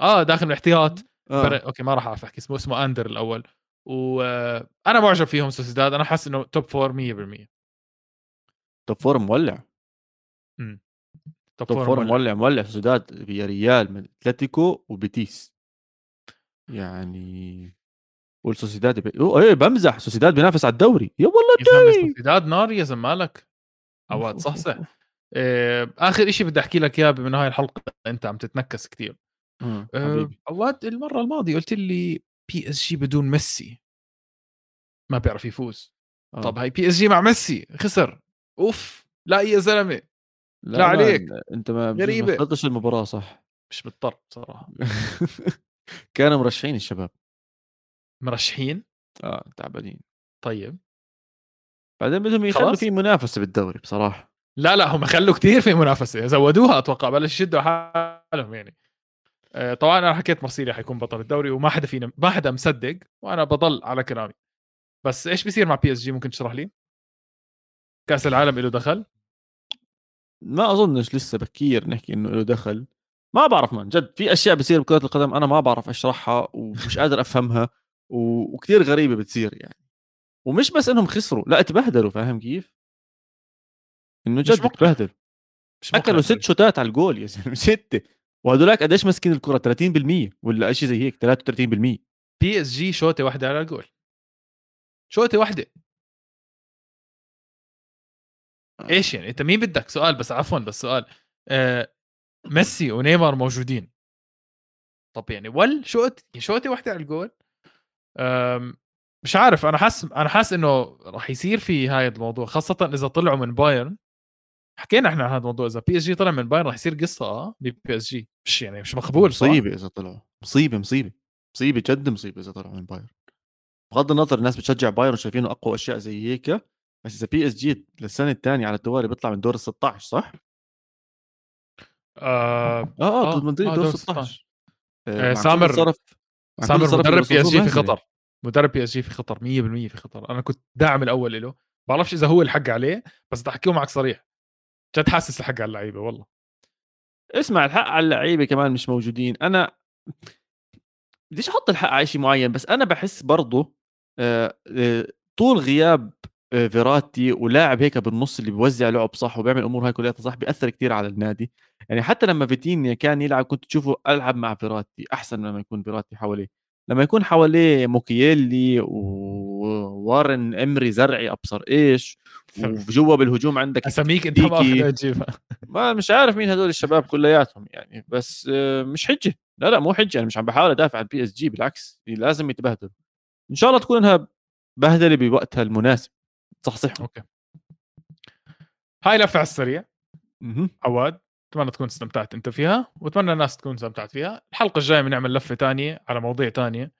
آه داخل من الاحتياط آه. بر... أوكي ما راح أعرف أحكي اسمه اسمه أندر الأول. وأنا معجب فيهم سوسيداد أنا حاسس إنه top four 100% top four مولع. top top four مولع. مولع مولع سوسيداد فيا ريال من أتلتيكو وبيتيس. يعني والسوسيداد. أوه إيه بمزح سوسيداد بينافس على الدوري. يا والله يا الدوري سوسيداد نار يا زلمه مالك عواد صح صح <laughs> آه، آخر شيء بدي أحكي لك إياه من هاي الحلقة أنت عم تتنكس كثير آه، حبيبي. عواد المرة الماضية قلت لي PSG بدون ميسي. ما بيعرف يفوز. آه. طب هاي PSG مع ميسي خسر. أوف لا يا زلمة. لا, لا عليك. أنت ما حضرتش المباراة صح. مش مضطر بصراحة. <laughs> كانوا مرشحين الشباب. مرشحين؟ آه تعبانين. طيب. بعدين بدهم يخلوا. في منافسة بالدوري بصراحة. لا لا هم خلوا كثير في منافسة. زودوها أتوقع بلش يشدوا حالهم يعني. طبعا أنا حكيت مرسيليا حيكون بطل الدوري وما حدا فينا ما حدا مصدق وأنا بضل على كلامي. بس إيش بيصير مع PSG ممكن تشرح لي؟ كأس العالم له دخل؟ ما أظنش لسه بكير نحكي إنه له دخل. ما بعرف من جد في أشياء بتصير بكرة القدم أنا ما بعرف أشرحها ومش قادر أفهمها و... وكثير غريبة بتصير يعني. ومش بس إنهم خسروا لا اتبهدلوا فاهم كيف؟ إنه جد. اتبهدلوا. أكلوا ست شوتات على الجول يا زلمة <laughs> ستة. وهدولاك قديش ماسكين الكرة؟ 30% ولا شيء زي هيك؟ 33% PSG شوطة واحدة على الجول. شوطة واحدة. إيش يعني؟ أنت مين بدك؟ سؤال بس عفوا بس سؤال. آه ميسي ونيمار موجودين. طب يعني ولا شوت شوطة واحدة على الجول. مش عارف أنا حاسس أنا حاسس إنه راح يصير في هاي الموضوع خاصة إذا طلعوا من بايرن. حكينا إحنا عن هذا الموضوع إذا PSG طلع من بايرن رح يصير قصة آه PSG مش يعني مش مقبول صح؟ مصيبة إذا طلعوا مصيبة مصيبة. مصيبة جد مصيبة إذا طلعوا من بايرن. بغض النظر الناس بتشجع بايرن شايفينه أقوى أشياء زي هيك بس إذا PSG للسنة الثانية على التوالي بيطلع من دور ال 16 صح؟ آه آه آه, آه مدريد دور 16 آه, آه سامر صرف سامر مدرب PSG في خطر. مدرب PSG في خطر 100% في خطر. أنا كنت داعم الأول له. بعرفش إذا هو الحق عليه بس بدي أحكيه معك صريح. جد حاسس الحق على اللعيبة والله. اسمع الحق على اللعيبة كمان مش موجودين. أنا بديش أحط الحق على شيء معين؟ بس أنا بحس برضه آه، آه، طول غياب آه، فيراتي ولاعب هيك بالنص اللي بيوزع لعب صح وبيعمل أمور هاي كلها صح بيأثر كثير على النادي. يعني حتى لما فيتينيا كان يلعب كنت تشوفه ألعب مع فيراتي أحسن لما يكون فيراتي حواليه. لما يكون حواليه موكييلي ووارن إمري زرعي أبصر إيش؟ وجوا بالهجوم عندك أساميك أنت ما تجيبها. ما مش عارف مين هدول الشباب كلياتهم يعني بس مش حجة. لا لا مو حجة أنا مش عم بحاول أدافع عن PSG بالعكس لازم يتبهدلوا. إن شاء الله تكون إنها بهدلة بوقتها المناسب. صح صح أوكي. هاي لفة على السريع. عواد أتمنى تكون استمتعت أنت فيها وأتمنى الناس تكون استمتعت فيها. الحلقة الجاية بنعمل لفة تانية على مواضيع تانية.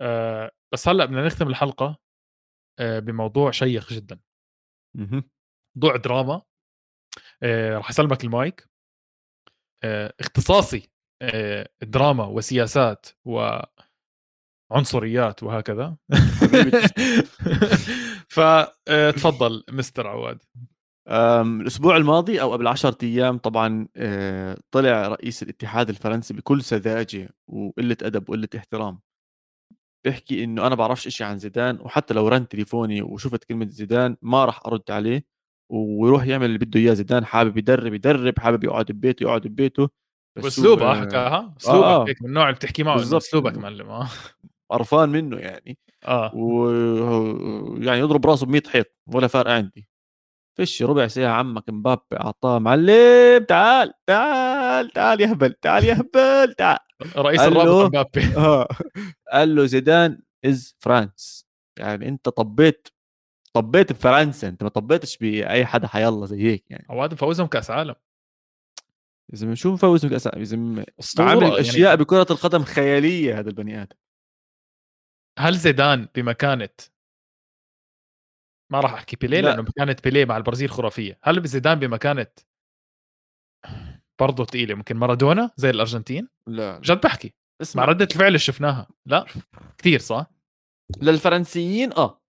أه بس هلأ بدنا نختم الحلقة. بموضوع شيق جدا. موضوع دراما أه راح أسلمك المايك. أه اختصاصي دراما وسياسات وعنصريات وهكذا. <laughs> فتفضل مستر عواد. الأسبوع الماضي أو قبل 10 أيام طبعا آه، طلع رئيس الاتحاد الفرنسي بكل سذاجة وقلة أدب وقلة احترام. بيحكي إنه أنا بعرفش إشي عن زيدان وحتى لو رن تليفوني وشفت كلمة زيدان ما راح أرد عليه ويروح يعمل اللي بده إياه زيدان حابب يدرب يدرب حابب يقعد ببيته يقعد ببيته بس اسلوبه آه حكاها اسلوبك آه هيك من النوع اللي بتحكي معه أسلوبك معلم آه. <laughs> قرفان منه يعني. آه. ويعني يضرب راسه ب 100 حيط ولا فارق عندي. فيش ربع ساعة عمك مبابي أعطاه معلم تعال تعال تعال يا هبل تعال يا هبل تعال. رئيس الرابطة مبابي. <laughs> آه. قال له زيدان is France يعني أنت طبيت طبيت بفرنسا أنت ما طبيتش بأي حدا حيالله زي هيك يعني. عواد مفوزهم كأس عالم. يا زلمه شو مفوزهم كأس عالم؟ يا زلمه عامل يعني. أشياء يعني... بكرة القدم خيالية هذا البني آدم. هل زيدان بمكانة ما راح أحكي بيليه لأنه مكانة بيليه مع البرازيل خرافية. هل زيدان بمكانة برضه ثقيله ممكن مارادونا زي الأرجنتين؟ لا جد بحكي. اسمع. ردة الفعل اللي شفناها. لا كثير صح؟ للفرنسيين؟ آه.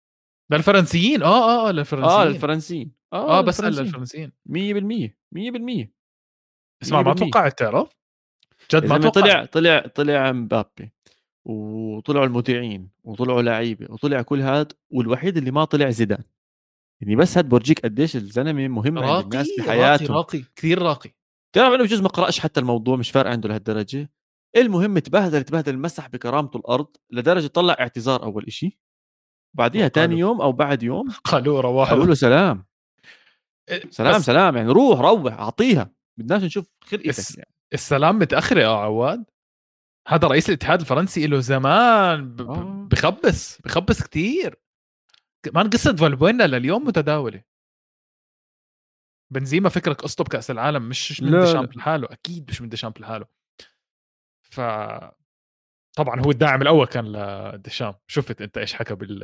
للفرنسيين؟ آه آه آه للفرنسيين آه للفرنسيين. آه, آه بس للفرنسيين. 100% 100% اسمع ما توقعت تعرف؟ جد ما توقعت طلع طلع طلع مبابي. وطلعوا المذيعين وطلعوا لعيبه وطلع كل هاد والوحيد اللي ما طلع زيدان. يعني بس هاد بورجيك قديش الزلمة مهم عند الناس بحياته راقي راقي كثير راقي. تعرف انه بجوز ما قرأش حتى الموضوع مش فارق عنده لهالدرجة. المهم تبهدل تبهدل مسح بكرامته الأرض لدرجة طلع اعتذار أول إشي. بعديها ثاني يوم أو بعد يوم <laughs> قالوا رواه قالوا له سلام. إيه، سلام سلام يعني روح روح أعطيها. بدناش نشوف خلقتك يعني. السلام متأخرة يا عواد. هذا رئيس الاتحاد الفرنسي له زمان آه. بخبص بخبص كثير كمان قصة فالبوينا لليوم متداولة. بنزيما فكرك قصته بكأس العالم مش من ديشامب لحاله أكيد مش من ديشامب لحاله. ف طبعا هو الداعم الأول كان لديشامب شفت أنت إيش حكى بال...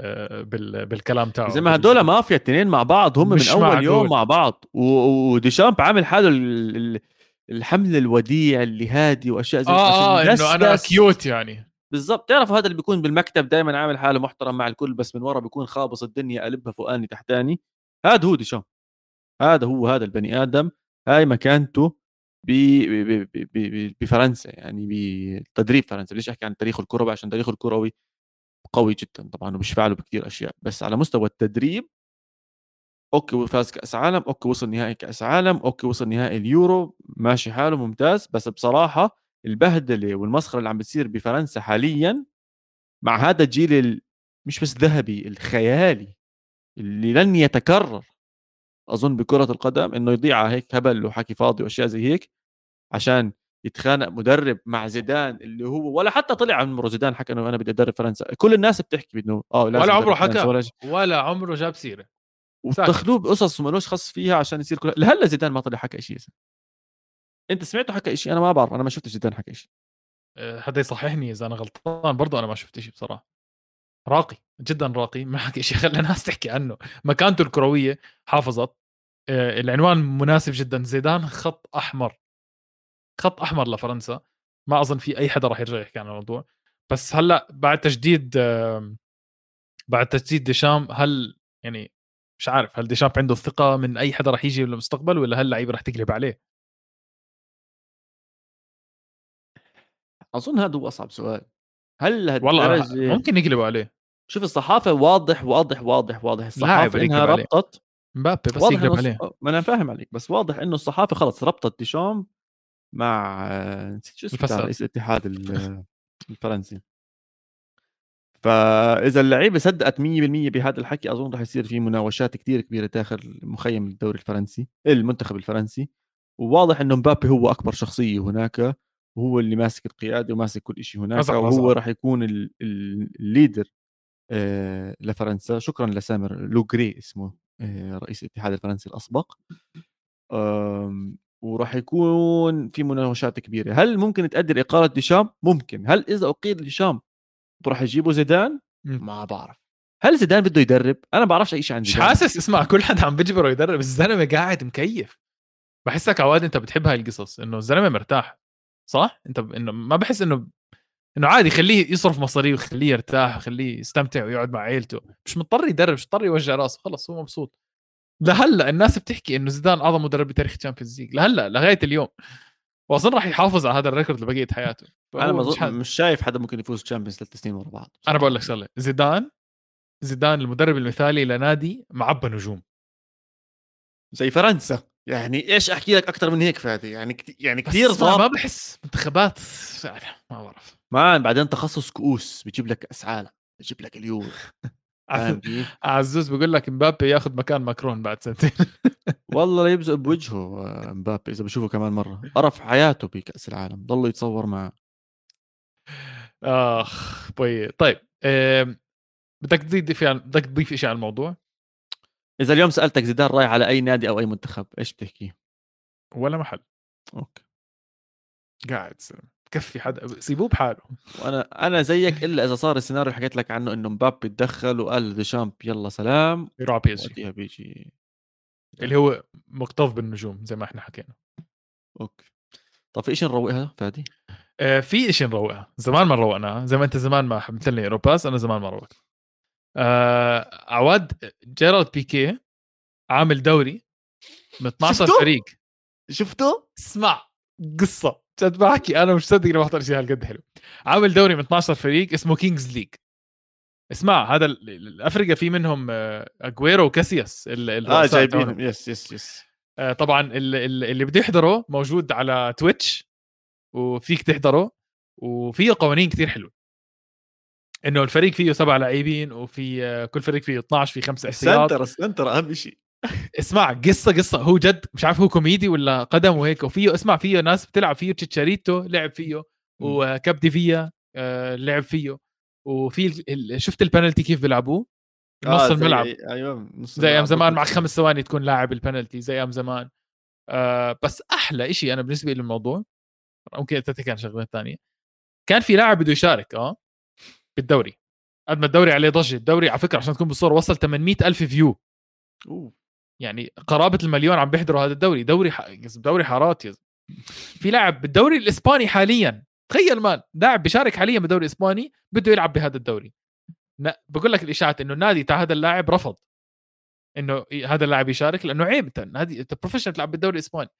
بال... بالكلام تاعه زي ما هدول مافيا الاثنين مع بعض هم من أول يوم مع بعض. وديشامب عامل حاله ال... الحمل الوديع اللي هادي وأشياء زي آه, آه إنه أنا cute يعني. بالضبط. تعرف هذا اللي بيكون بالمكتب دائما عامل حاله محترم مع الكل بس من ورا بيكون خابص الدنيا قلبها فوقاني تحتاني. هذا هو ديشام هذا هو هذا البني آدم. هاي مكانته بفرنسا يعني بتدريب فرنسا. ليش أحكي عن تاريخه الكروي عشان تاريخه الكروي قوي جدا طبعا وبيشفع فعله بكثير أشياء. بس على مستوى التدريب أوكي فاز كأس عالم أوكي وصل نهائي كأس عالم أوكي وصل نهائي اليورو ماشي حاله ممتاز. بس بصراحة البهدلة والمسخرة اللي عم بتصير بفرنسا حاليا مع هذا الجيل مش بس ذهبي الخيالي اللي لن يتكرر. أظن بكرة القدم إنه يضيع هيك هبل وحكي فاضي وأشياء زي هيك عشان يتخانق مدرب مع زيدان اللي هو ولا حتى طلع عمره. زيدان حكى إنه أنا بدي أدرب فرنسا. كل الناس بتحكي انه آه ولا عمره حكى. ولا, ولا عمره جاب سيرة. وتاخذوه بقصص ومالوش خص فيها عشان يصير كل لهلا زيدان ما طلع حكى شيء أنت سمعته حكى شيء أنا ما بعرف أنا ما شفت زيدان حكى شيء آه، حدا يصححني إذا أنا غلطان؟ برضه أنا ما شفت شيء بصراحة. راقي جدا راقي ما حكى شيء <laughs> خلى الناس تحكي عنه. مكانته الكروية حافظت. آه، العنوان مناسب جدا. زيدان خط أحمر. خط أحمر لفرنسا. ما أظن في أي حدا راح يرجع يحكي عن الموضوع. بس هلأ بعد تجديد بعد تجديد ديشام هل يعني مش عارف هل ديشامب عنده الثقه من أي حدا راح يجي بالمستقبل ولا هل اللعيبه راح تقلب عليه؟ أظن هذا هو أصعب سؤال. هل والله ممكن يقلبوا عليه. شوف الصحافة واضح واضح واضح واضح. الصحافة إنها ربطت مبابي بس يقلب عليه. ما أنا فاهم عليك بس واضح إنه الصحافة خلص ربطت ديشام مع نسيت شو اسمه رئيس الاتحاد الفرنسي. فإذا اللعيبة صدقت 100% بهذا الحكي أظن راح يصير في مناوشات كثير كبيرة داخل مخيم الدوري الفرنسي المنتخب الفرنسي. وواضح إنه مبابي هو أكبر شخصية هناك وهو اللي ماسك القيادة وماسك كل شيء هناك وهو راح يكون ال leader آه، لفرنسا. شكرا لسامر لوغري اسمه آه، رئيس الاتحاد الفرنسي الأسبق. وراح يكون في مناوشات كبيرة. هل ممكن تؤدي لإقالة ديشام؟ ممكن. هل إذا اقيل ديشام راح يجيبوا زيدان؟ ما بعرف. هل زيدان بده يدرب؟ أنا ما بعرفش أي شيء عن زيدان. مش حاسس. اسمع كل حد عم بيجبره يدرب. الزلمة قاعد مكيف. بحسك عواد أنت بتحب هاي القصص إنه الزلمة مرتاح. صح؟ أنت ب... إنه ما بحس إنه إنه عادي خليه يصرف مصاريه وخليه يرتاح وخليه يستمتع ويقعد مع عيلته. مش مضطر يدرب مش مضطر يوجع راسه. خلص هو مبسوط. لهلأ الناس بتحكي إنه زيدان أعظم مدرب بتاريخ ال Champions League لهلأ لغاية اليوم. وأظن راح يحافظ على هذا ال record لبقية حياته. أنا مش, مش شايف حدا ممكن يفوز Champions ثلاث سنين ورا بعض. أنا بقول لك شغلة زيدان زيدان المدرب المثالي لنادي معبى نجوم. زي فرنسا. يعني إيش أحكي لك أكثر من هيك فادي؟ يعني كت... يعني كثير صعب. ما بحس منتخبات ما بعرف. ما بعدين تخصص كؤوس بيجيب لك كاس عالم بيجيب لك اليورو. <laughs> عزوز بيقول لك مبابي ياخذ مكان ماكرون بعد سنتين. <laughs> والله يبزق بوجهه آه، مبابي إذا بشوفه كمان مرة. قرف حياته بكاس العالم ضل يتصور معه. آخ طيب طيب بدك تضيف يعني بدك تضيف شيء على الموضوع؟ إذا اليوم سألتك زيدان رايح على أي نادي أو أي منتخب إيش بتحكي؟ ولا محل. أوكي. قاعد بكفي حدا سيبوه بحاله. وأنا أنا زيك إلا إذا صار السيناريو اللي حكيت لك عنه إنه مبابي تدخل وقال ديشامب يلا سلام. يروح PSG بيجي اللي هو مكتظ بالنجوم زي ما إحنا حكينا. أوكي. طب في شيء نروقها فادي؟ آه في شيء نروقها. زمان ما روقناها. زي ما أنت زمان ما حملت لي اوروباس أنا زمان ما روقت. آه عواد جيرالد بيكي عامل دوري من 12 شفتو؟ فريق. شفته؟ اسمع قصة. جد بحكي أنا مش مصدق اني بحضر شيء هالقد حلو. عامل دوري من 12 فريق اسمه Kings League اسمع هذا الأفريقيا في منهم اجويرو آه، وكاسياس آه جايبينهم. yes yes yes آه طبعا اللي, بده يحضره موجود على Twitch وفيك تحضره وفيه قوانين كثير حلوة. إنه الفريق فيه سبع لاعبين وفي آه، كل فريق فيه 12 في خمسه احتياط. سنتر center أهم شيء اسمع قصة قصة. هو جد مش عارف هو كوميدي ولا قدم وهيك. وفيه اسمع فيه ناس بتلعب فيه. تشاريتو لعب فيه. وكابديفيا آه لعب فيه. وفي شفت البنالتي كيف بيلعبوه؟ نص آه الملعب. أيوه نص زي أيام زمان مع خمس ثواني تكون لاعب البنالتي. زي أيام زمان. آه بس أحلى شيء أنا بالنسبة لي للموضوع ممكن تتكي عن شغلات ثانية كان في لاعب بده يشارك آه بالدوري. قد ما الدوري عليه ضجة. الدوري على فكرة عشان تكون بالصورة وصل 800 ألف فيو. أوه. يعني قرابة المليون عم بيحضروا هذا الدوري دوري ح... دوري حارات يز. في لاعب بالدوري الإسباني حاليا تخيل مان لاعب بيشارك حاليا بالدوري الإسباني بده يلعب بهذا الدوري. بقول لك الإشاعات إنه النادي تاع هذا اللاعب رفض. إنه هذا اللاعب يشارك لأنه عيب هذه انت professional تلعب بالدوري الإسباني.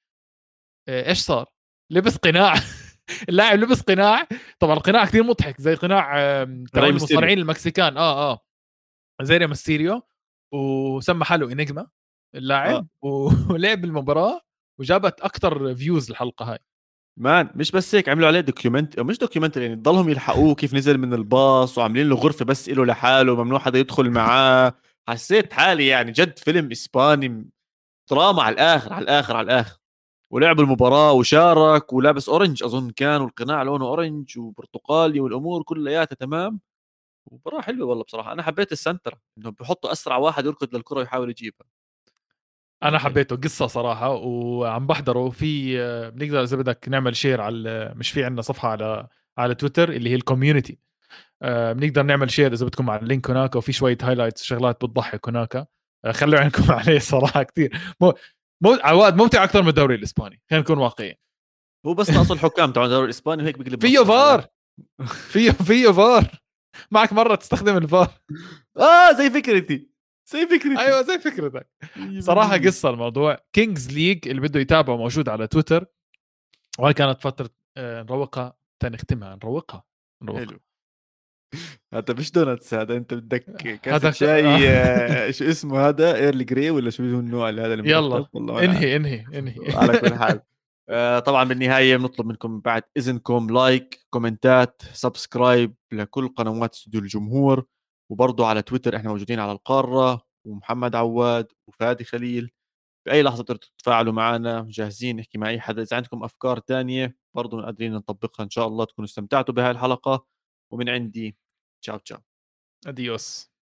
إيش صار؟ لبس قناع. <laughs> اللاعب لبس قناع. طبعا القناع كثير مضحك زي قناع المصارعين المكسيكان. آه آه. زي ري مستيريو وسمى حاله Enigma اللاعب آه. <laughs> ولعب المباراة وجابت أكثر views الحلقة هاي. man مش بس هيك عملوا عليه document مش document يعني ضلهم يلحقوه كيف نزل من الباص وعاملين له غرفة بس له لحاله ممنوع حدا يدخل معاه. حسيت حالي يعني جد فيلم إسباني دراما على الآخر على الآخر على الآخر. ولعب المباراة وشارك ولابس orange أظن كان والقناع لونه orange وبرتقالي والأمور كلياتها تمام. مباراة حلوة والله بصراحة. أنا حبيت ال center إنه بحطوا أسرع واحد يركض للكرة ويحاول يجيبها. أنا حبيته قصة صراحة وعم بحضره. في بنقدر إذا بدك نعمل share على مش في عندنا صفحة على على تويتر اللي هي ال community آه، بنقدر نعمل share إذا بدكم على ال link هناك وفي شوية highlights شغلات بتضحك هناك. آه، خلوا عينكم <laughs> عليه صراحة كثير مو مو عواد ممتع أكثر من الدوري الإسباني. خلينا نكون واقعيين. هو بس ناقص الحكام تبع الدوري الإسباني وهيك بيقلب فيه فار <laughs> فيه فيه فار معك مرة تستخدم الفار آه زي فكرتي. زي فكرتي. أيوه زي فكرتك. صراحة قصة الموضوع. Kings League اللي بده يتابعه موجود على تويتر. وهي كانت فترة آه، نروقها. تنختمها نروقها. نروقها. حلو. هذا مش donuts هذا أنت بدك <laughs> كاسة هذا- <laughs> شاي آه. شو اسمه هذا؟ Earl Grey ولا شو هو النوع اللي هذا اللي يلا. انهي انهي انهي. <laughs> على كل حال. آه، طبعا بالنهاية بنطلب منكم بعد إذنكم like comment ات subscribe لكل قنوات استوديو الجمهور. وبرضه على تويتر إحنا موجودين على القارة ومحمد عواد وفادي خليل. باي لحظة تقدروا تتفاعلوا معنا جاهزين نحكي مع أي حدا إذا عندكم أفكار تانية برضه قادرين نطبقها إن شاء الله تكونوا استمتعتوا بهاي الحلقة. ومن عندي تشاو تشاو. اديوس